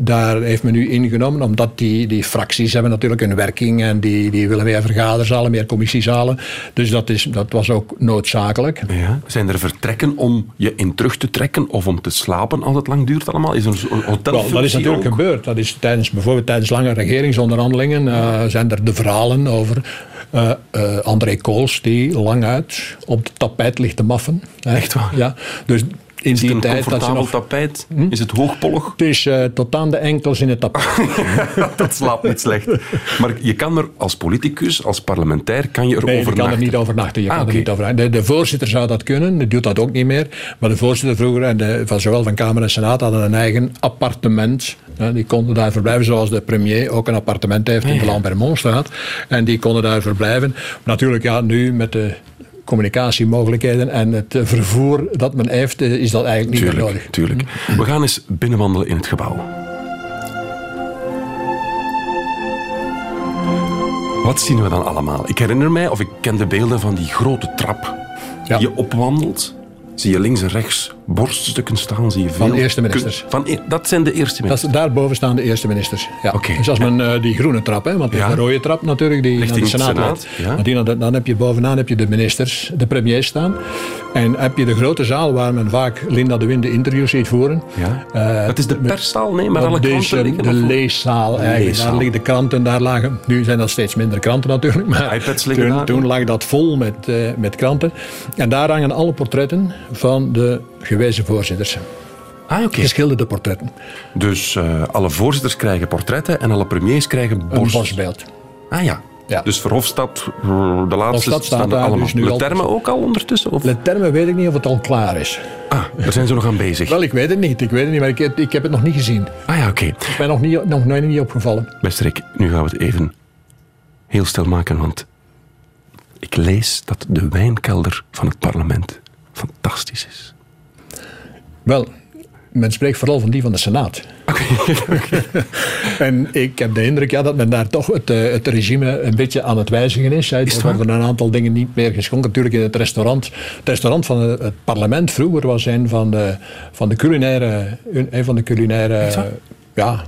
Speaker 4: Daar heeft men nu ingenomen, omdat die, die fracties hebben natuurlijk een werking en die, die willen meer vergaderzalen, meer commissiezalen. Dus dat, is, dat was ook noodzakelijk.
Speaker 1: Ja. Zijn er vertrekken om je in terug te trekken of om te slapen als het lang duurt allemaal? Is er een hotel?
Speaker 4: Dat is natuurlijk gebeurd. Dat is tijdens, bijvoorbeeld tijdens lange regeringsonderhandelingen uh, zijn er de verhalen over uh, uh, André Kools die lang uit op het tapijt ligt te maffen.
Speaker 1: Echt waar?
Speaker 4: Ja. Dus in
Speaker 1: is
Speaker 4: die
Speaker 1: het een
Speaker 4: tijd dat je nog...
Speaker 1: tapijt? Is het hoogpollig?
Speaker 4: Het is uh, tot aan de enkels in het tapijt. [LAUGHS]
Speaker 1: dat slaapt niet slecht. Maar je kan er als politicus, als parlementair, kan je er
Speaker 4: Nee, je
Speaker 1: overnachten.
Speaker 4: kan er niet overnachten. Je
Speaker 1: Ah,
Speaker 4: kan er niet overnachten. De, de voorzitter zou dat kunnen, die doet dat ook niet meer. Maar de voorzitter vroeger, en de, van zowel van Kamer en Senaat, hadden een eigen appartement. Die konden daar verblijven, zoals de premier ook een appartement heeft in de Lambermontstraat. En die konden daar verblijven. Natuurlijk, ja, nu met de communicatiemogelijkheden en het vervoer dat men heeft, eh, is dat eigenlijk niet meer nodig.
Speaker 1: Tuurlijk, tuurlijk. We gaan eens binnenwandelen in het gebouw. Wat zien we dan allemaal? Ik herinner mij, of ik ken de beelden van die grote trap.
Speaker 4: Ja.
Speaker 1: Die je opwandelt. Zie je links en rechts borststukken staan. Zie je veel
Speaker 4: Van eerste ministers.
Speaker 1: Van, e- dat zijn de eerste
Speaker 4: Dat
Speaker 1: ministers.
Speaker 4: is, daarboven staan de eerste ministers. Ja. Dus als men eh, die groene trap, hè, want
Speaker 1: Ja.
Speaker 4: de rode trap natuurlijk, die naar de Senaat
Speaker 1: ja.
Speaker 4: Die de- dan heb je bovenaan heb je de ministers, de premiers staan. En heb je de grote zaal waar men vaak Linda de Winde interviews ziet voeren.
Speaker 1: Ja.
Speaker 4: Eh,
Speaker 1: dat is de perszaal, nee, maar alle
Speaker 4: dat
Speaker 1: kranten
Speaker 4: eh,
Speaker 1: liggen.
Speaker 4: de leeszaal eigenlijk.
Speaker 1: leeszaal.
Speaker 4: Daar liggen de kranten, daar lagen... Nu zijn dat steeds minder kranten natuurlijk. Maar
Speaker 1: iPads liggen
Speaker 4: toen,
Speaker 1: daar.
Speaker 4: toen lag dat vol met, eh, met kranten. En daar hangen alle portretten van de gewezen voorzitters.
Speaker 1: Ah.
Speaker 4: Geschilderde portretten.
Speaker 1: Dus eh, alle voorzitters krijgen portretten en alle premiers krijgen
Speaker 4: Een
Speaker 1: borst.
Speaker 4: borstbeeld.
Speaker 1: Ah ja.
Speaker 4: Ja.
Speaker 1: Dus Verhofstadt, eh, de laatste,
Speaker 4: Verhofstadt staat
Speaker 1: staan er allemaal.
Speaker 4: dus nu al
Speaker 1: termen ook al ondertussen? Of?
Speaker 4: De termen weet ik niet of het al klaar is.
Speaker 1: Ah, daar zijn ze nog aan bezig.
Speaker 4: Wel, ik weet het niet. Ik weet het niet, maar ik, heb- ik heb het nog niet gezien.
Speaker 1: Ah ja, oké.
Speaker 4: Ik ben nog, niet, nog nooit niet opgevallen.
Speaker 1: Beste Rick, nu gaan we het even heel stil maken, want ik lees dat de wijnkelder van het parlement fantastisch is.
Speaker 4: Wel, men spreekt vooral van die van de Senaat. [LAUGHS] en ik heb de indruk ja, dat men daar toch het, eh, het regime een beetje aan het wijzigen is. Hè. Er worden een aantal dingen niet meer geschonken. Natuurlijk in het restaurant. Het restaurant van het, het parlement vroeger was een van de, van de culinaire, een van de culinaire ja,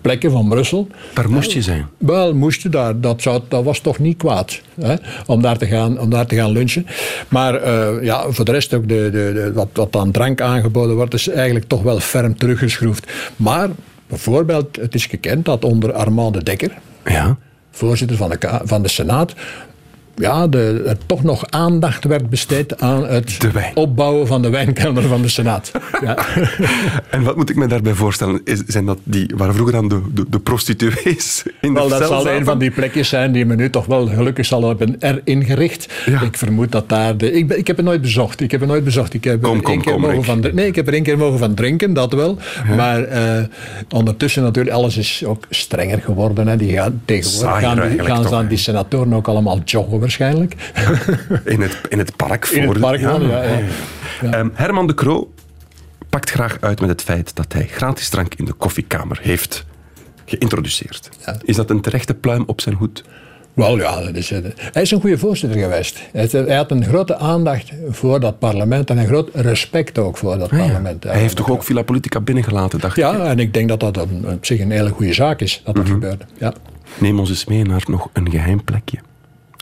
Speaker 4: plekken van Brussel.
Speaker 1: Daar moest je zijn.
Speaker 4: Wel, moest je daar. Dat, zou, dat was toch niet kwaad hè, om, daar te gaan, om daar te gaan lunchen. Maar eh, ja, voor de rest ook de, de, de, wat, wat aan drank aangeboden wordt, is eigenlijk toch wel ferm teruggeschroefd. Maar bijvoorbeeld, het is gekend dat onder Armand de Dekker,
Speaker 1: Ja.
Speaker 4: voorzitter van de, van de Senaat, ja, de, er toch nog aandacht werd besteed aan het opbouwen van de wijnkelder van de Senaat. Ja. [LAUGHS]
Speaker 1: En wat moet ik me daarbij voorstellen? Is, zijn dat die waar vroeger dan de, de, de prostituees in
Speaker 4: Wel,
Speaker 1: de
Speaker 4: dat zal een van die plekjes zijn die men nu toch wel gelukkig zal hebben eringericht.
Speaker 1: Ja.
Speaker 4: Ik vermoed dat daar... De, ik, ben- ik heb het nooit bezocht. Ik heb het nooit bezocht. Ik heb
Speaker 1: Kom,
Speaker 4: er
Speaker 1: kom,
Speaker 4: één keer
Speaker 1: kom,
Speaker 4: mogen
Speaker 1: Rick.
Speaker 4: van... Nee, ik heb er één keer mogen van drinken, dat wel. Maar eh, ondertussen natuurlijk, alles is ook strenger geworden. Hè. Die gaan, tegenwoordig
Speaker 1: Saaier
Speaker 4: gaan, gaan
Speaker 1: hè?
Speaker 4: die senatoren ook allemaal joggen waarschijnlijk. [LAUGHS]
Speaker 1: In het, in het park voor
Speaker 4: In het park ja, ja.
Speaker 1: Ehm, Herman de Croo pakt graag uit met het feit dat hij gratis drank in de koffiekamer heeft geïntroduceerd. Is dat een terechte pluim op zijn hoed?
Speaker 4: Wel ja, dat is, eh, hij is een goede voorzitter geweest. Hij had- Hij had een grote aandacht voor dat parlement en een groot respect ook voor dat parlement.
Speaker 1: Hij heeft toch ook Villa Politica binnengelaten, dacht ik?
Speaker 4: Ja, en ik denk dat dat een, op zich een hele goede zaak is dat dat
Speaker 1: Mhm.
Speaker 4: gebeurde. Ja.
Speaker 1: Neem ons eens mee naar nog een geheim plekje.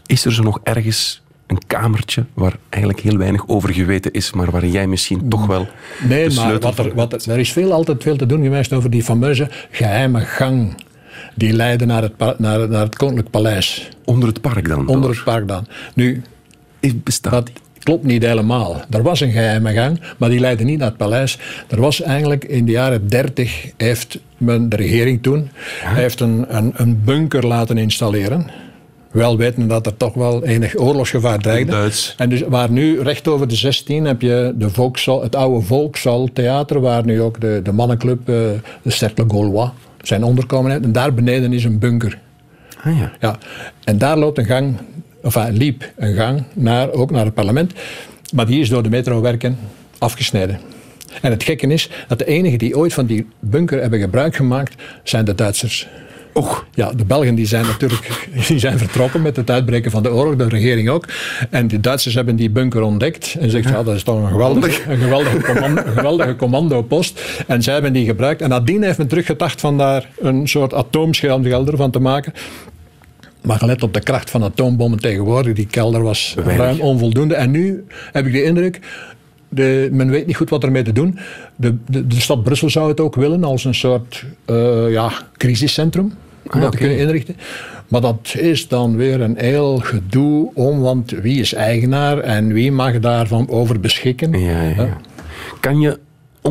Speaker 1: Is er zo nog ergens een kamertje waar eigenlijk heel weinig over geweten is, maar waar jij misschien toch wel
Speaker 4: Nee, maar wat er, wat er, er is veel, altijd veel te doen geweest over die fameuze geheime gang. Die leidde naar het, naar, naar het Koninklijk Paleis.
Speaker 1: onder het park dan?
Speaker 4: Onder
Speaker 1: door?
Speaker 4: het park dan. Nu,
Speaker 1: Is- Bestaat
Speaker 4: dat klopt niet helemaal. Er was een geheime gang, maar die leidde niet naar het paleis. Er was eigenlijk in de jaren 30 heeft men, de regering toen, heeft een, een, een bunker laten installeren. Wel wetende dat er toch wel enig oorlogsgevaar dreigde.
Speaker 1: Duits.
Speaker 4: En dus waar nu recht over de 16 heb je de Volkszaal, het oude Volkszaaltheater, waar nu ook de, de mannenclub, eh, de Cercle Gaulois, zijn onderkomen. heeft. En daar beneden is een bunker.
Speaker 1: Ah, ja.
Speaker 4: Ja, en daar loopt een gang, of enfin, liep een gang naar, ook naar het parlement. Maar die is door de metrowerken afgesneden. En het gekke is dat de enigen die ooit van die bunker hebben gebruik gemaakt, zijn de Duitsers.
Speaker 1: Och.
Speaker 4: Ja, de Belgen die zijn natuurlijk [LAUGHS] die zijn vertrokken met het uitbreken van de oorlog, de regering ook. En de Duitsers hebben die bunker ontdekt en zegt, ja, dat is toch een geweldige, een geweldige, commando, een geweldige commandopost. En zij hebben die gebruikt. En nadien heeft men teruggedacht van daar een soort atoomschelder van te maken. Maar gelet op de kracht van atoombommen tegenwoordig, die kelder was
Speaker 1: Weinig.
Speaker 4: ruim onvoldoende. En nu heb ik de indruk, de, men weet niet goed wat ermee te doen. De, de, de stad Brussel zou het ook willen als een soort eh, ja, crisiscentrum. Om dat te kunnen inrichten. Maar dat is dan weer een heel gedoe om, want wie is eigenaar en wie mag daarvan over beschikken?
Speaker 1: Ja. Kan je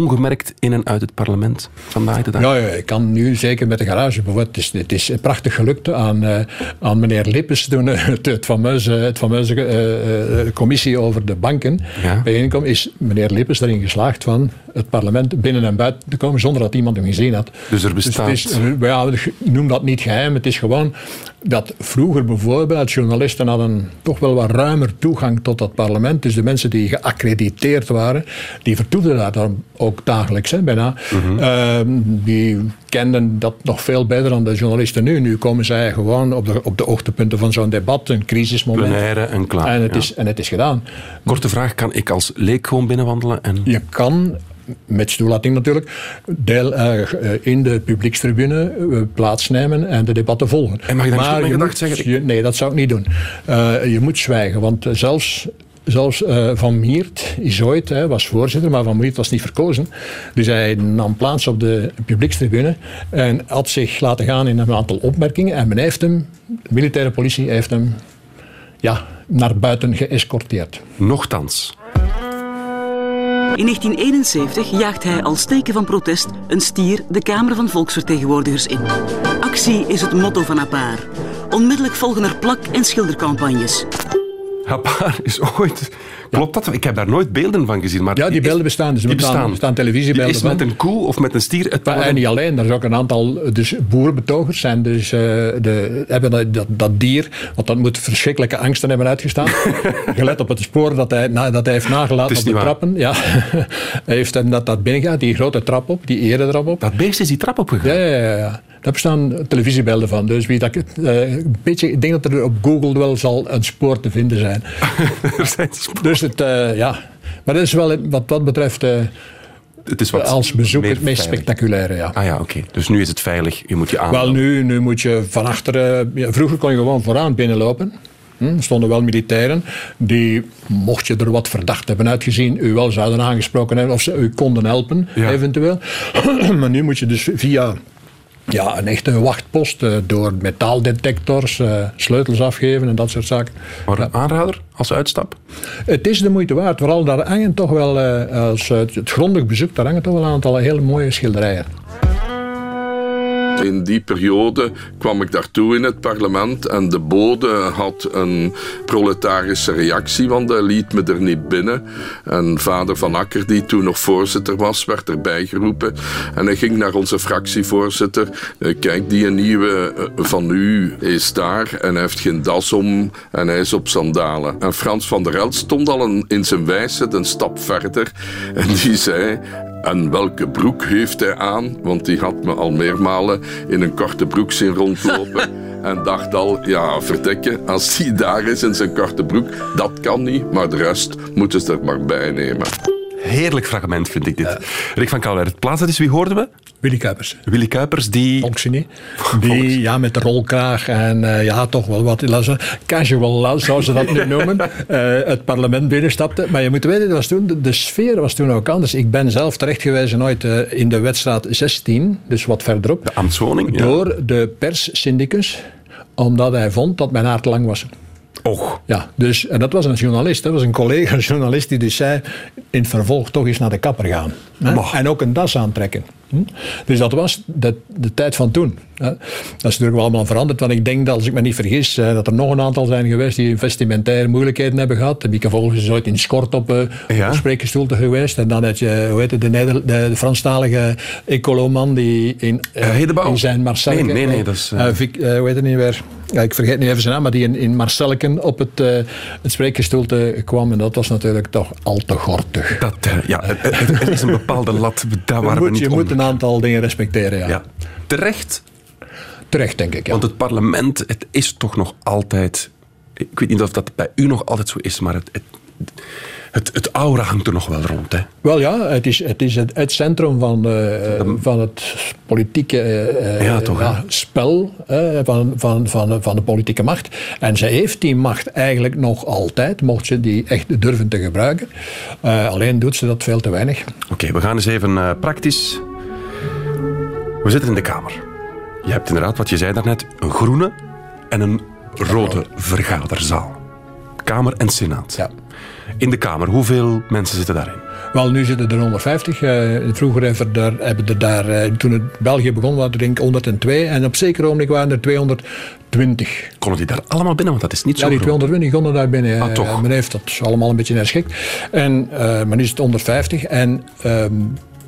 Speaker 1: ongemerkt in en uit het parlement vandaag de dag?
Speaker 4: Ja, ja, ik kan nu zeker met de garage bijvoorbeeld. Het is, het is prachtig gelukt aan, eh, aan meneer Lippes toen eh, het, het fameuze, het fameuze eh, commissie over de banken
Speaker 1: Ja.
Speaker 4: bijeenkwam. Is meneer Lippes erin geslaagd van het parlement binnen en buiten te komen zonder dat iemand hem gezien had.
Speaker 1: Dus er bestaat-
Speaker 4: Dus is, ja, noem dat niet geheim. Het is gewoon dat vroeger bijvoorbeeld journalisten hadden toch wel wat ruimer toegang tot dat parlement. Dus de mensen die geaccrediteerd waren, die vertoefden daar dan ook dagelijks hè, bijna.
Speaker 1: Mhm.
Speaker 4: Ehm, die kenden dat nog veel beter dan de journalisten nu. Nu komen zij gewoon op de, op de hoogtepunten van zo'n debat, een crisismoment.
Speaker 1: Plenaire en klaar.
Speaker 4: En het,
Speaker 1: ja.
Speaker 4: is, en het is gedaan.
Speaker 1: Korte vraag, kan ik als leek gewoon binnenwandelen? En...
Speaker 4: Je kan, met toelating natuurlijk, deel, eh, eh, in de publiekstribune eh, plaatsnemen en de debatten volgen.
Speaker 1: En mag je dan
Speaker 4: maar
Speaker 1: niet
Speaker 4: je moet-
Speaker 1: zeggen?
Speaker 4: je- nee, dat zou ik niet doen. Je moet zwijgen, want zelfs... Zelfs eh, Van Miert is ooit, hè, was voorzitter, maar Van Miert was niet verkozen. Dus hij nam plaats op de publiekstribune en had zich laten gaan in een aantal opmerkingen. En men heeft hem, de militaire politie heeft hem ja, naar buiten geëscorteerd.
Speaker 1: Nochtans.
Speaker 7: In 1971 jaagt hij als teken van protest een stier de Kamer van Volksvertegenwoordigers in. Actie is het motto van Appar. Onmiddellijk volgen er plak- en schildercampagnes.
Speaker 1: Hapaar [LAUGHS] is ooit... Klopt dat? Ik heb daar nooit beelden van gezien. Maar
Speaker 4: Ja, die beelden bestaan. Dus er
Speaker 1: die
Speaker 4: bestaan,
Speaker 1: bestaan.
Speaker 4: bestaan televisiebeelden
Speaker 1: is met een koe of met een stier het
Speaker 4: Maar, en
Speaker 1: parlement-
Speaker 4: niet alleen, er zijn ook een aantal eh, dus boerenbetogers zijn dus, eh, de, hebben dat, dat, dat dier, want dat moet verschrikkelijke angsten hebben uitgestaan. [LAUGHS] Gelet op het spoor dat hij, na, dat hij heeft nagelaten
Speaker 1: is
Speaker 4: op de
Speaker 1: waar.
Speaker 4: trappen. Ja. [LAUGHS] hij heeft hem dat, dat binnengaat, die grote trap op, die eretrap op.
Speaker 1: Dat beest is die trap opgegaan.
Speaker 4: Ja, ja, ja. Daar bestaan televisiebeelden van. Dus wie dat, eh, een beetje, ik denk dat er op Google wel zal een spoor te vinden zijn. [LAUGHS]
Speaker 1: Er zijn
Speaker 4: Dus het, eh, ja. Maar dat is wel, wat dat betreft, eh,
Speaker 1: het is wat
Speaker 4: als bezoeker het meest
Speaker 1: veilig.
Speaker 4: spectaculaire. Ja.
Speaker 1: Ah ja, oké. Dus nu is het veilig. Je moet je aan.
Speaker 4: Wel, nu, nu moet je van achteren. ja, vroeger kon je gewoon vooraan binnenlopen. Hm, Er stonden wel militairen die, mocht je er wat verdacht hebben uitgezien, u wel zouden aangesproken hebben of ze u konden helpen,
Speaker 1: Ja.
Speaker 4: eventueel. [CLEARS THROAT] maar nu moet je dus via ja, een echte wachtpost eh, door metaaldetectors, eh, sleutels afgeven en dat soort zaken.
Speaker 1: Maar een aanrader als uitstap?
Speaker 4: Het is de moeite waard. Vooral daar hangen toch wel, eh, als het grondig bezoek, daar hangen toch wel een aantal hele mooie schilderijen.
Speaker 8: In die periode kwam ik daartoe in het parlement en de bode had een proletarische reactie, want hij liet me er niet binnen. En vader Van Akker, die toen nog voorzitter was, werd erbij geroepen. En hij ging naar onze fractievoorzitter. eh, Kijk, die nieuwe eh, van u is daar en hij heeft geen das om en hij is op sandalen. En Frans van der Elst stond al in zijn wijsheid een stap verder en die zei... En welke broek heeft hij aan? Want die had me al meermalen in een korte broek zien rondlopen. [LAUGHS] En dacht al, ja, verdekken, als die daar is in zijn korte broek, dat kan niet, maar de rest moeten ze er maar bij nemen.
Speaker 1: Heerlijk fragment vind ik dit. Rick van Kouwer, het plaats dat is, wie hoorden we?
Speaker 4: Willy Kuipers.
Speaker 1: Willy Kuipers, die...
Speaker 4: Volksgenie. Die ja, met de rolkraag en eh, ja, toch wel wat casual, zou ze dat nu [LAUGHS] noemen, eh, het parlement binnenstapte. Maar je moet weten, dat was toen, de, de sfeer was toen ook anders. Ik ben zelf terecht geweest ooit eh, in de wedstraat 16, dus wat verderop,
Speaker 1: De ambtswoning? Ja.
Speaker 4: door de perssyndicus, omdat hij vond dat mijn haar te lang was.
Speaker 1: Och.
Speaker 4: Ja, dus, en dat was een journalist, dat was een collega-journalist die dus zei, in het vervolg toch eens naar de kapper gaan. En ook een das aantrekken. Hm? Dus dat was de, de tijd van toen. Hè? Dat is natuurlijk wel allemaal veranderd, want ik denk dat, als ik me niet vergis, eh, dat er nog een aantal zijn geweest die investimentaire moeilijkheden hebben gehad. Die vervolgens is ooit in Schort op eh
Speaker 1: Ja.
Speaker 4: een spreekgestoelte geweest. En dan had je, hoe heet het, de, Neder, de, de Franstalige ecoloman die in, eh, in zijn Marcelleke...
Speaker 1: Nee, nee, nee, dat is, eh,
Speaker 4: eh, Vic- eh, hoe heet het niet meer? Ja, ik vergeet nu even zijn naam, maar die in, in Marcelleken op het, eh het spreekgestoelte kwam. En dat was natuurlijk toch al te gortig.
Speaker 1: Dat, eh, ja, het, is een bepaalde lat, daar waren we niet
Speaker 4: een aantal dingen respecteren, ja.
Speaker 1: Ja. Terecht.
Speaker 4: Terecht, denk ik. Ja.
Speaker 1: Want het parlement, het is toch nog altijd... Ik weet niet of dat bij u nog altijd zo is, maar het, het, het, het aura hangt er nog wel rond. Hè?
Speaker 4: Wel ja, het is het, is het, het centrum van, eh, van het politieke eh,
Speaker 1: Ja, toch, hè?
Speaker 4: spel van, van, van, van de politieke macht. En zij heeft die macht eigenlijk nog altijd, mocht ze die echt durven te gebruiken. Eh, alleen doet ze dat veel te weinig.
Speaker 1: Oké, we gaan eens even praktisch. We zitten in de Kamer. Je hebt inderdaad, wat je zei daarnet, een groene en een rode vergaderzaal. Kamer en Senaat.
Speaker 4: Ja.
Speaker 1: In de Kamer, hoeveel mensen zitten daarin?
Speaker 4: Wel, nu zitten er 150. Eh, vroeger hebben, er daar, hebben er daar, eh, toen het België begon, waren er denk ik 102. En op zeker ogenblik waren er 220.
Speaker 1: Konden die daar allemaal binnen? Want dat is niet zo
Speaker 4: Ja, die
Speaker 1: groot.
Speaker 4: 220 konden daar binnen.
Speaker 1: Ah, toch?
Speaker 4: Eh, Men heeft dat allemaal een beetje herschikt. En, eh, maar nu is het 150. En ehm,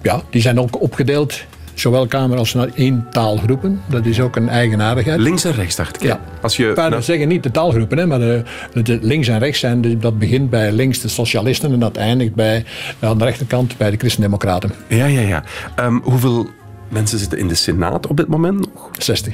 Speaker 4: ja, die zijn ook opgedeeld, zowel Kamer als naar één taalgroepen. Dat is ook een eigenaardigheid.
Speaker 1: Links en rechts, dacht ik.
Speaker 4: Ja.
Speaker 1: Als je, nou,
Speaker 4: dat zeggen niet de taalgroepen, hè, maar de, de links en rechts zijn, dat begint bij links de socialisten en dat eindigt bij, aan de rechterkant bij de christendemocraten.
Speaker 1: ja, ja, ja. Ehm, hoeveel mensen zitten in de Senaat op dit moment nog?
Speaker 4: 60.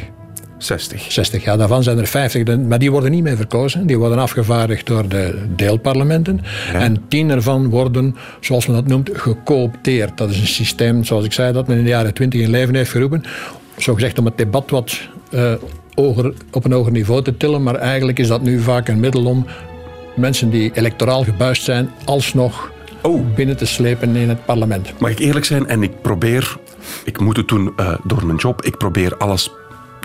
Speaker 1: 60.
Speaker 4: 60, ja, daarvan zijn er 50, de- maar die worden niet meer verkozen. Die worden afgevaardigd door de deelparlementen. En tien ervan worden, zoals men dat noemt, gecoopteerd. Dat is een systeem, zoals ik zei, dat men in de jaren 20 in leven heeft geroepen. Zo gezegd om het debat wat eh, hoger, op een hoger niveau te tillen. Maar eigenlijk is dat nu vaak een middel om mensen die electoraal gebuist zijn, alsnog
Speaker 1: Oh.
Speaker 4: binnen te slepen in het parlement.
Speaker 1: Mag ik eerlijk zijn? En ik probeer, ik moet het doen eh, door mijn job, ik probeer alles,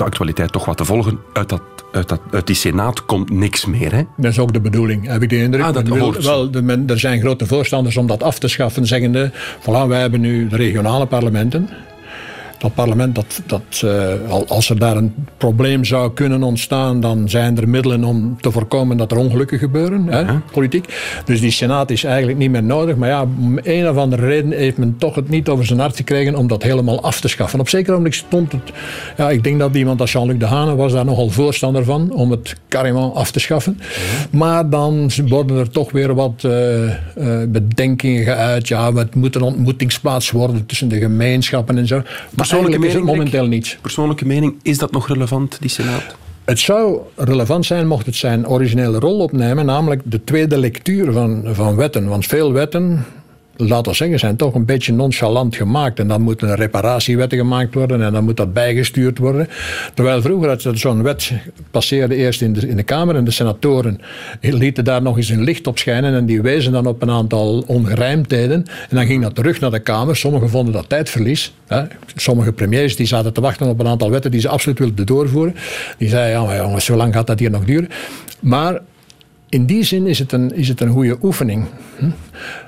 Speaker 1: de actualiteit toch wat te volgen. Uit, dat, uit, dat, uit die Senaat komt niks meer. Hè?
Speaker 4: Dat is ook de bedoeling, heb ik de indruk.
Speaker 1: Ah, dat
Speaker 4: Men wil- wel, de, men, er zijn grote voorstanders om dat af te schaffen, zeggende, voilà, wij hebben nu de regionale parlementen. Dat parlement, dat, dat, eh, al- als er daar een probleem zou kunnen ontstaan, dan zijn er middelen om te voorkomen dat er ongelukken gebeuren, hè, politiek. Dus die senaat is eigenlijk niet meer nodig. Maar ja, om een of andere reden heeft men toch het niet over zijn hart gekregen om dat helemaal af te schaffen. Op zeker moment stond het, ja, ik denk dat iemand als Jean-Luc Dehane was daar nogal voorstander van, om het carrément af te schaffen. Maar dan worden er toch weer wat eh, eh, bedenkingen geuit. Ja, het moet een ontmoetingsplaats worden tussen de gemeenschappen en zo. Maar
Speaker 1: Persoonlijke mening,
Speaker 4: momenteel.
Speaker 1: Persoonlijke mening, is dat nog relevant, die Senaat?
Speaker 4: Het zou relevant zijn mocht het zijn originele rol opnemen, namelijk de tweede lectuur van, van wetten. Want veel wetten, laten we zeggen, zijn toch een beetje nonchalant gemaakt. En dan moeten reparatiewetten gemaakt worden en dan moet dat bijgestuurd worden. Terwijl vroeger zo'n wet passeerde eerst in de, in de Kamer en de senatoren lieten daar nog eens een licht op schijnen en die wezen dan op een aantal ongerijmdheden. En dan ging dat terug naar de Kamer. Sommigen vonden dat tijdverlies. Hè. Sommige premiers die zaten te wachten op een aantal wetten die ze absoluut wilden doorvoeren. Die zeiden, ja maar jongens, zo lang gaat dat hier nog duren. Maar in die zin is het een, is het een goede oefening. Hm?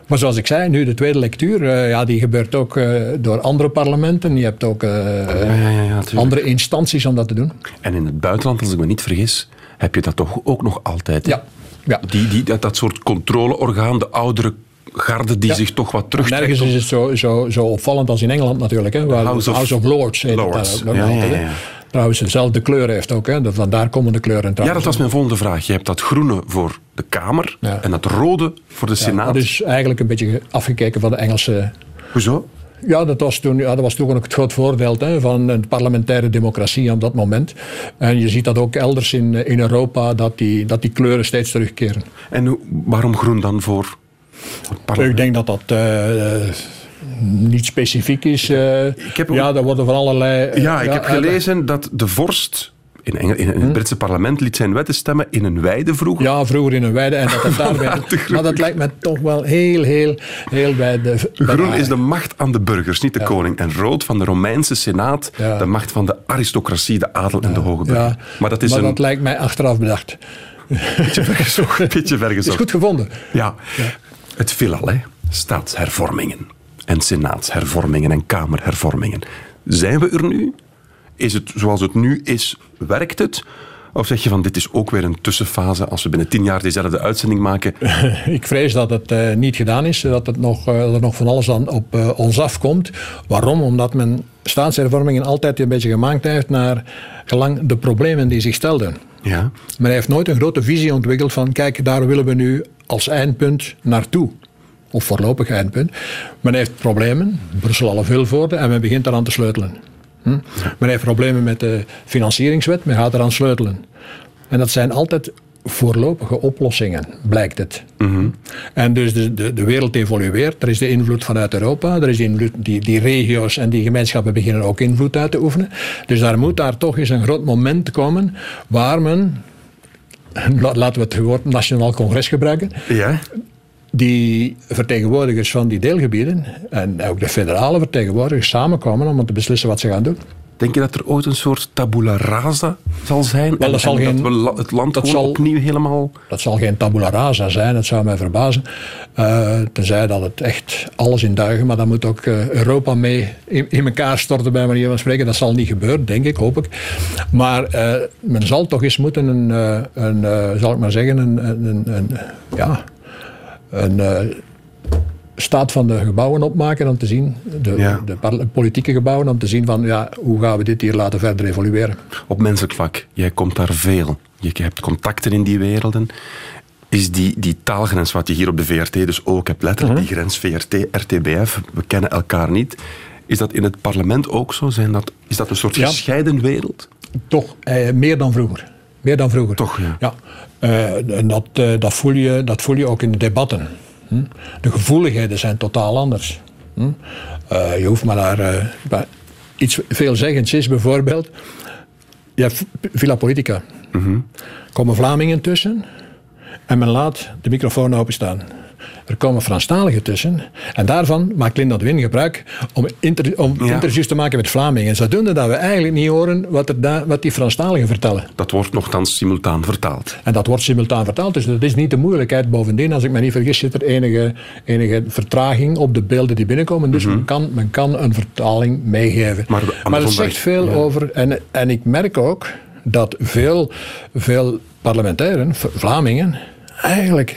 Speaker 4: Maar zoals ik zei, nu de tweede lectuur, eh, ja, die gebeurt ook eh, door andere parlementen. Je hebt ook eh,
Speaker 1: Ja, ja, ja, natuurlijk.
Speaker 4: andere instanties om dat te doen.
Speaker 1: En in het buitenland, als ik me niet vergis, heb je dat toch ook nog altijd.
Speaker 4: Ja, ja.
Speaker 1: Die, die, dat, dat soort controleorgaan, de oudere garde die
Speaker 4: Ja.
Speaker 1: zich toch wat terugtrekt.
Speaker 4: Nergens is het zo, zo, zo opvallend als in Engeland natuurlijk. Hè, waar
Speaker 1: House
Speaker 4: House
Speaker 1: of
Speaker 4: Lords heet
Speaker 1: Lords.
Speaker 4: ook nog altijd,
Speaker 1: ja.
Speaker 4: Trouwens, dezelfde kleur heeft ook. Hè. De- Vandaar komen de kleuren
Speaker 1: Ja,
Speaker 4: trouwens.
Speaker 1: dat was mijn volgende vraag. Je hebt dat groene voor de Kamer
Speaker 4: Ja.
Speaker 1: en dat rode voor de
Speaker 4: Ja,
Speaker 1: Senaat.
Speaker 4: dat is eigenlijk een beetje afgekeken van de Engelse
Speaker 1: Hoezo?
Speaker 4: Ja, dat was toen, ja, dat was toen ook het groot voordeel hè, van een parlementaire democratie op dat moment. En je ziet dat ook elders in, in Europa, dat die, dat die kleuren steeds terugkeren.
Speaker 1: En waarom groen dan voor het parlement?
Speaker 4: Ik denk dat dat eh, eh, niet specifiek is. eh.
Speaker 1: heb
Speaker 4: ja, er worden van allerlei... eh,
Speaker 1: Ja, ik heb gelezen dat de vorst in, Engel- in het Britse parlement liet zijn wetten stemmen in een weide vroeger.
Speaker 4: Ja, vroeger in een weide. En dat het [LAUGHS] daarbij, maar dat lijkt me toch wel heel, heel, heel bij de... bij
Speaker 1: Groen
Speaker 4: de-
Speaker 1: is de macht aan de burgers, niet de koning. En rood van de Romeinse senaat,
Speaker 4: Ja.
Speaker 1: de macht van de aristocratie, de adel en de hoge burger. Maar dat is een
Speaker 4: lijkt mij achteraf bedacht.
Speaker 1: beetje vergezocht. [LAUGHS] beetje
Speaker 4: Het is
Speaker 1: vergezocht.
Speaker 4: goed gevonden.
Speaker 1: Ja, het veelal, hè. Staatshervormingen en senaatshervormingen en kamerhervormingen. Zijn we er nu? Is het zoals het nu is, werkt het? Of zeg je van, dit is ook weer een tussenfase als we binnen tien jaar dezelfde uitzending maken? [LAUGHS]
Speaker 4: Ik vrees dat het eh, niet gedaan is, dat, het nog, eh, dat er nog van alles aan op eh, ons afkomt. Waarom? Omdat men staatshervormingen altijd een beetje gemaakt heeft naar gelang de problemen die zich stelden.
Speaker 1: Ja.
Speaker 4: Men heeft nooit een grote visie ontwikkeld van, kijk, daar willen we nu als eindpunt naartoe. Of voorlopig eindpunt. Men heeft problemen, Brussel alle veel voorde, en men begint eraan te sleutelen. Hm? Men heeft problemen met de financieringswet, men gaat eraan sleutelen. En dat zijn altijd voorlopige oplossingen, blijkt het. En dus de, de, de wereld evolueert. Er is de invloed vanuit Europa. Er is de invloed, die, die regio's en die gemeenschappen beginnen ook invloed uit te oefenen. Dus daar moet daar toch eens een groot moment komen waar men, [LAUGHS] la- laten we het woord nationaal congres gebruiken,
Speaker 1: Ja?
Speaker 4: Die vertegenwoordigers van die deelgebieden en ook de federale vertegenwoordigers samenkomen om te beslissen wat ze gaan doen.
Speaker 1: Denk je dat er ooit een soort tabula rasa zal zijn?
Speaker 4: Wel, dat zal
Speaker 1: en
Speaker 4: geen-
Speaker 1: dat we het land
Speaker 4: dat zal-
Speaker 1: opnieuw helemaal...
Speaker 4: Dat zal geen tabula rasa zijn, dat zou mij verbazen. Eh, tenzij dat het echt alles in duigen, maar dan moet ook eh, Europa mee in, in elkaar storten, bij manier van spreken. Dat zal niet gebeuren, denk ik, hoop ik. Maar eh, men zal toch eens moeten een, een zal ik maar zeggen, een, een, een, een, ja, een eh, staat van de gebouwen opmaken om te zien, de,
Speaker 1: Ja.
Speaker 4: de politieke gebouwen, om te zien van ja, hoe gaan we dit hier laten verder evolueren.
Speaker 1: Op menselijk vlak, jij komt daar veel. Je hebt contacten in die werelden. Is die, die taalgrens, wat je hier op de VRT dus ook hebt, letterlijk
Speaker 4: Mhm.
Speaker 1: die grens VRT-RTBF, we kennen elkaar niet. Is dat in het parlement ook zo? Zijn dat, is dat een soort
Speaker 4: Ja.
Speaker 1: gescheiden wereld?
Speaker 4: Toch eh, meer dan vroeger. Meer dan vroeger.
Speaker 1: Toch, ja.
Speaker 4: Eh, en dat, eh, dat, voel je, dat voel je ook in de debatten. Hm? De gevoeligheden zijn totaal anders. Hm? Eh, je hoeft maar naar iets veelzeggends is bijvoorbeeld. Je hebt Villa Politica. Komen Vlamingen tussen en men laat de microfoon openstaan. Er komen Franstaligen tussen. En daarvan maakt Linda de Win gebruik om, inter, om
Speaker 1: Ja.
Speaker 4: interviews te maken met Vlamingen. Zodoende dat we eigenlijk niet horen wat, er da- wat die Franstaligen vertellen.
Speaker 1: Dat wordt nogthans simultaan vertaald.
Speaker 4: En dat wordt simultaan vertaald, dus dat is niet de moeilijkheid. Bovendien, als ik me niet vergis, zit er enige, enige vertraging op de beelden die binnenkomen. Dus men, kan, men kan een vertaling meegeven.
Speaker 1: Maar
Speaker 4: het zegt veel
Speaker 1: ja.
Speaker 4: over. En, en ik merk ook dat veel, veel parlementairen, Vlamingen, eigenlijk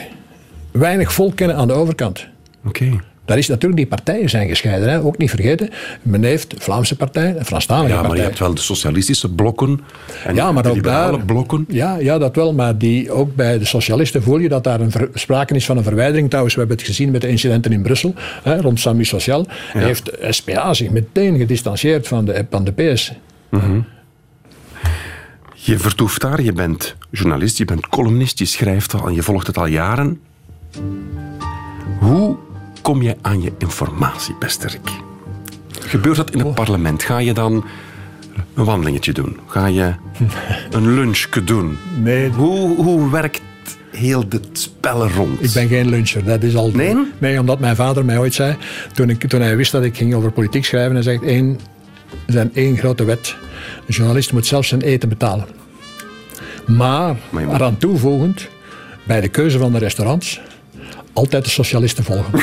Speaker 4: weinig volk kennen aan de overkant.
Speaker 1: Oké.
Speaker 4: Daar is natuurlijk, die partijen zijn gescheiden, hè? ook niet vergeten. Men heeft Vlaamse partij, een Franstalige
Speaker 1: Ja, maar je
Speaker 4: partij.
Speaker 1: hebt wel de socialistische blokken en
Speaker 4: Ja, maar
Speaker 1: de
Speaker 4: ook
Speaker 1: liberale
Speaker 4: daar,
Speaker 1: blokken.
Speaker 4: Ja, ja, dat wel. Maar die, ook bij de socialisten voel je dat daar een ver- sprake is van een verwijdering. Trouwens, we hebben het gezien met de incidenten in Brussel hè, rond Sami Social. Heeft SPA zich meteen gedistanceerd van de, van de PS.
Speaker 1: Je vertoeft daar, je bent journalist, je bent columnist, je schrijft al en je volgt het al jaren. Hoe kom je aan je informatie, beste Rick? Gebeurt dat in het parlement? Ga je dan een wandelingetje doen? Ga je [LAUGHS] een lunchje doen?
Speaker 4: Nee.
Speaker 1: Hoe, hoe werkt heel dit spel rond?
Speaker 4: Ik ben geen luncher, dat is al...
Speaker 1: Nee?
Speaker 4: Nee, omdat mijn vader mij ooit zei, toen, ik, toen hij wist dat ik ging over politiek schrijven, hij zegt, één, er zijn één grote wet. Een journalist moet zelf zijn eten betalen. Maar,
Speaker 1: Maar
Speaker 4: eraan toevoegend, bij de keuze van de restaurants, altijd de socialisten volgen. [LAUGHS]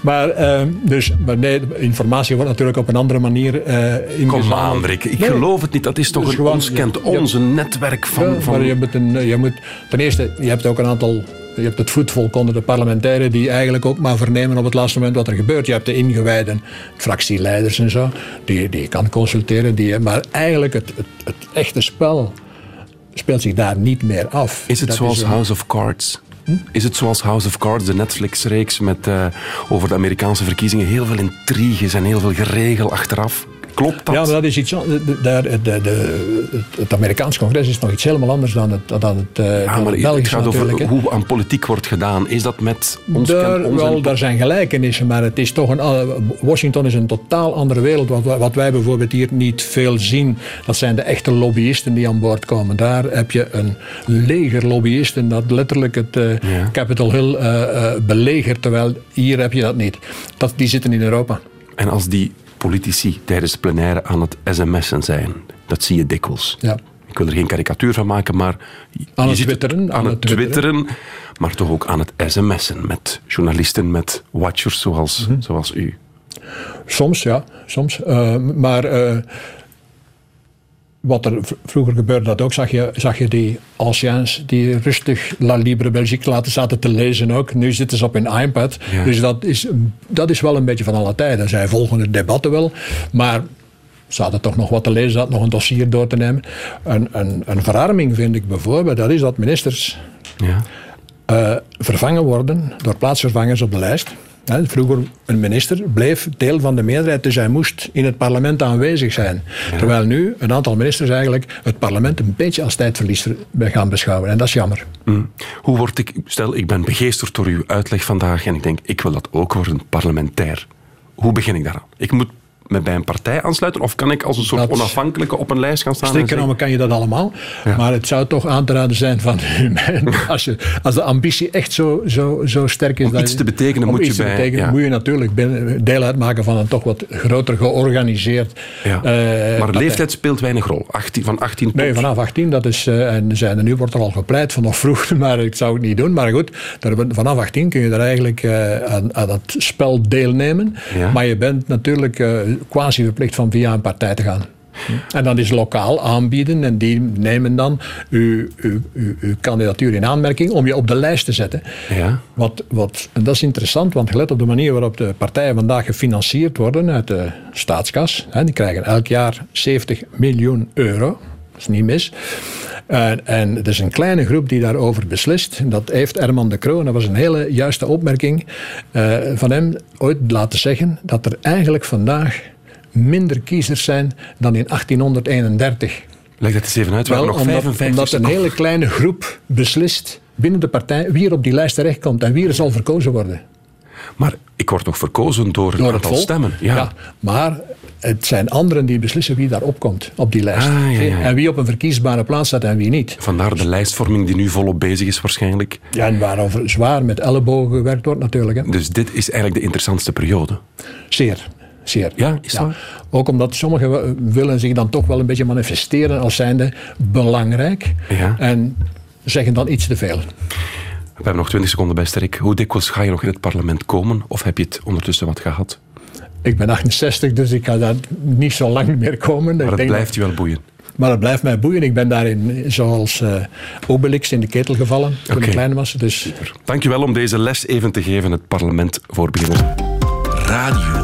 Speaker 4: maar, ehm, dus, maar nee, de informatie wordt natuurlijk op een andere manier eh
Speaker 1: Kom
Speaker 4: ingezameld.
Speaker 1: aan, Rick. Ik
Speaker 4: Nee.
Speaker 1: geloof het niet. Dat is toch
Speaker 4: Dus
Speaker 1: een
Speaker 4: gewoon,
Speaker 1: ons kent een netwerk van...
Speaker 4: Ja,
Speaker 1: van...
Speaker 4: maar je moet, een, je moet ten eerste, je hebt ook een aantal. Je hebt het voetvolk onder de parlementairen die eigenlijk ook maar vernemen op het laatste moment wat er gebeurt. Je hebt de ingewijden, fractieleiders en zo, die, die je kan consulteren. Die, maar eigenlijk het, het, het echte spel speelt zich daar niet meer af.
Speaker 1: Is het
Speaker 4: Dat
Speaker 1: zoals
Speaker 4: een-
Speaker 1: House of Cards? Is het zoals House of Cards, de Netflix-reeks met, eh, over de Amerikaanse verkiezingen? Heel veel intriges en heel veel geregel achteraf. Klopt dat?
Speaker 4: Ja, maar dat is iets. an- de- de- daar- de, de, het, Amerikaans congres is nog iets helemaal anders dan het, dan het, eh,
Speaker 1: Ja,
Speaker 4: dan
Speaker 1: maar
Speaker 4: het
Speaker 1: het
Speaker 4: Belgisch
Speaker 1: gaat over hoe aan politiek wordt gedaan. Is dat met ons
Speaker 4: Daar,
Speaker 1: ons
Speaker 4: wel,
Speaker 1: en-
Speaker 4: daar zijn gelijkenissen, maar het is toch een, eh, Washington is een totaal andere wereld. Wat, wij- wat wij bijvoorbeeld hier niet veel zien, dat zijn de echte lobbyisten die aan boord komen. Daar heb je een leger lobbyisten dat letterlijk het eh,
Speaker 1: Ja.
Speaker 4: Capitol Hill belegert, terwijl hier heb je dat niet. Dat, die zitten in Europa.
Speaker 1: En als die politici tijdens de plenaire aan het sms'en zijn, dat zie je dikwijls.
Speaker 4: Ja.
Speaker 1: Ik wil er geen karikatuur van maken, maar...
Speaker 4: Aan het twitteren,
Speaker 1: Aan, het twitteren, maar toch ook aan het sms'en met journalisten, met watchers zoals,
Speaker 4: Mhm.
Speaker 1: zoals u.
Speaker 4: Soms, ja, soms. Eh, maar eh, wat er vroeger gebeurde, dat ook, zag je, zag je die anciens die rustig La Libre Belgique laten zaten te lezen ook. Nu zitten ze op hun iPad.
Speaker 1: Ja.
Speaker 4: Dus dat is, dat is wel een beetje van alle tijden. Zij volgen de debatten wel, maar ze hadden toch nog wat te lezen, ze hadden nog een dossier door te nemen. Een, een, een verarming vind ik bijvoorbeeld, dat is dat ministers
Speaker 1: Ja.
Speaker 4: eh, vervangen worden door plaatsvervangers op de lijst. Vroeger een minister bleef deel van de meerderheid, dus hij moest in het parlement aanwezig zijn. Terwijl nu een aantal ministers eigenlijk het parlement een beetje als tijdverliezer gaan beschouwen. En dat is jammer.
Speaker 1: Mm. Hoe word ik, stel ik ben begeesterd door uw uitleg vandaag en ik denk ik wil dat ook worden, parlementair. Hoe begin ik daaraan? Ik moet me bij een partij aansluiten? Of kan ik als een soort
Speaker 4: Dat-
Speaker 1: onafhankelijke op een lijst gaan staan? en
Speaker 4: Strikt
Speaker 1: zeggen-
Speaker 4: genomen kan je dat allemaal.
Speaker 1: Ja.
Speaker 4: Maar het zou toch aan te raden zijn van [LAUGHS] als, je, als de ambitie echt zo, zo, zo sterk is.
Speaker 1: Om
Speaker 4: dat
Speaker 1: iets te betekenen moet je bij-
Speaker 4: betekenen
Speaker 1: ja.
Speaker 4: moet je natuurlijk deel uitmaken van een toch wat groter georganiseerd.
Speaker 1: Ja.
Speaker 4: eh,
Speaker 1: maar leeftijd speelt weinig rol. 18, van 18 tot...
Speaker 4: Nee, vanaf 18, dat is, eh, en zijn er nu wordt er al gepleit van nog vroeg, [LAUGHS] maar ik zou het niet doen. Maar goed, daar, vanaf 18 kun je er eigenlijk eh, aan, aan het spel deelnemen. Maar je bent natuurlijk quasi verplicht van via een partij te gaan. En dat is lokaal aanbieden en die nemen dan uw, uw, uw, uw kandidatuur in aanmerking om je op de lijst te zetten.
Speaker 1: Ja.
Speaker 4: Wat, wat, en dat is interessant, want gelet op de manier waarop de partijen vandaag gefinancierd worden uit de staatskas, hè, die krijgen elk jaar 70 miljoen euro. Dat is niet mis. En, en er is een kleine groep die daarover beslist. Dat heeft Herman de Croo, en dat was een hele juiste opmerking eh, van hem, ooit laten zeggen dat er eigenlijk vandaag minder kiezers zijn dan in 1831.
Speaker 1: Leg dat eens even uit. We
Speaker 4: Wel,
Speaker 1: nog
Speaker 4: omdat,
Speaker 1: 55
Speaker 4: omdat een hele kleine groep beslist binnen de partij wie er op die lijst terechtkomt en wie er zal verkozen worden.
Speaker 1: Maar ik word nog verkozen door, een
Speaker 4: Door het
Speaker 1: aantal stemmen. Ja.
Speaker 4: maar het zijn anderen die beslissen wie daar opkomt op die lijst.
Speaker 1: Ah, ja, ja.
Speaker 4: En wie op een verkiesbare plaats staat en wie niet.
Speaker 1: Vandaar de lijstvorming die nu volop bezig is waarschijnlijk.
Speaker 4: Ja, en waarover zwaar met ellebogen gewerkt wordt natuurlijk. Hè.
Speaker 1: Dus dit is eigenlijk de interessantste periode.
Speaker 4: Zeer. Zeer.
Speaker 1: Ja, is dat waar?
Speaker 4: Ook omdat sommigen willen zich dan toch wel een beetje manifesteren als zijnde belangrijk.
Speaker 1: Ja.
Speaker 4: En zeggen dan iets te veel.
Speaker 1: We hebben nog 20 seconden bij Sterk. Hoe dikwijls ga je nog in het parlement komen? Of heb je het ondertussen wat gehad?
Speaker 4: Ik ben 68, dus ik ga daar niet zo lang meer komen.
Speaker 1: Maar
Speaker 4: ik
Speaker 1: het
Speaker 4: denk
Speaker 1: blijft je wel boeien.
Speaker 4: maar het blijft mij boeien. Ik ben daarin, zoals eh, Obelix, in de ketel gevallen toen
Speaker 1: Oké.
Speaker 4: ik klein was. Dus
Speaker 1: Dankjewel om deze les even te geven. Het parlement voor beginners.
Speaker 2: Radio 1.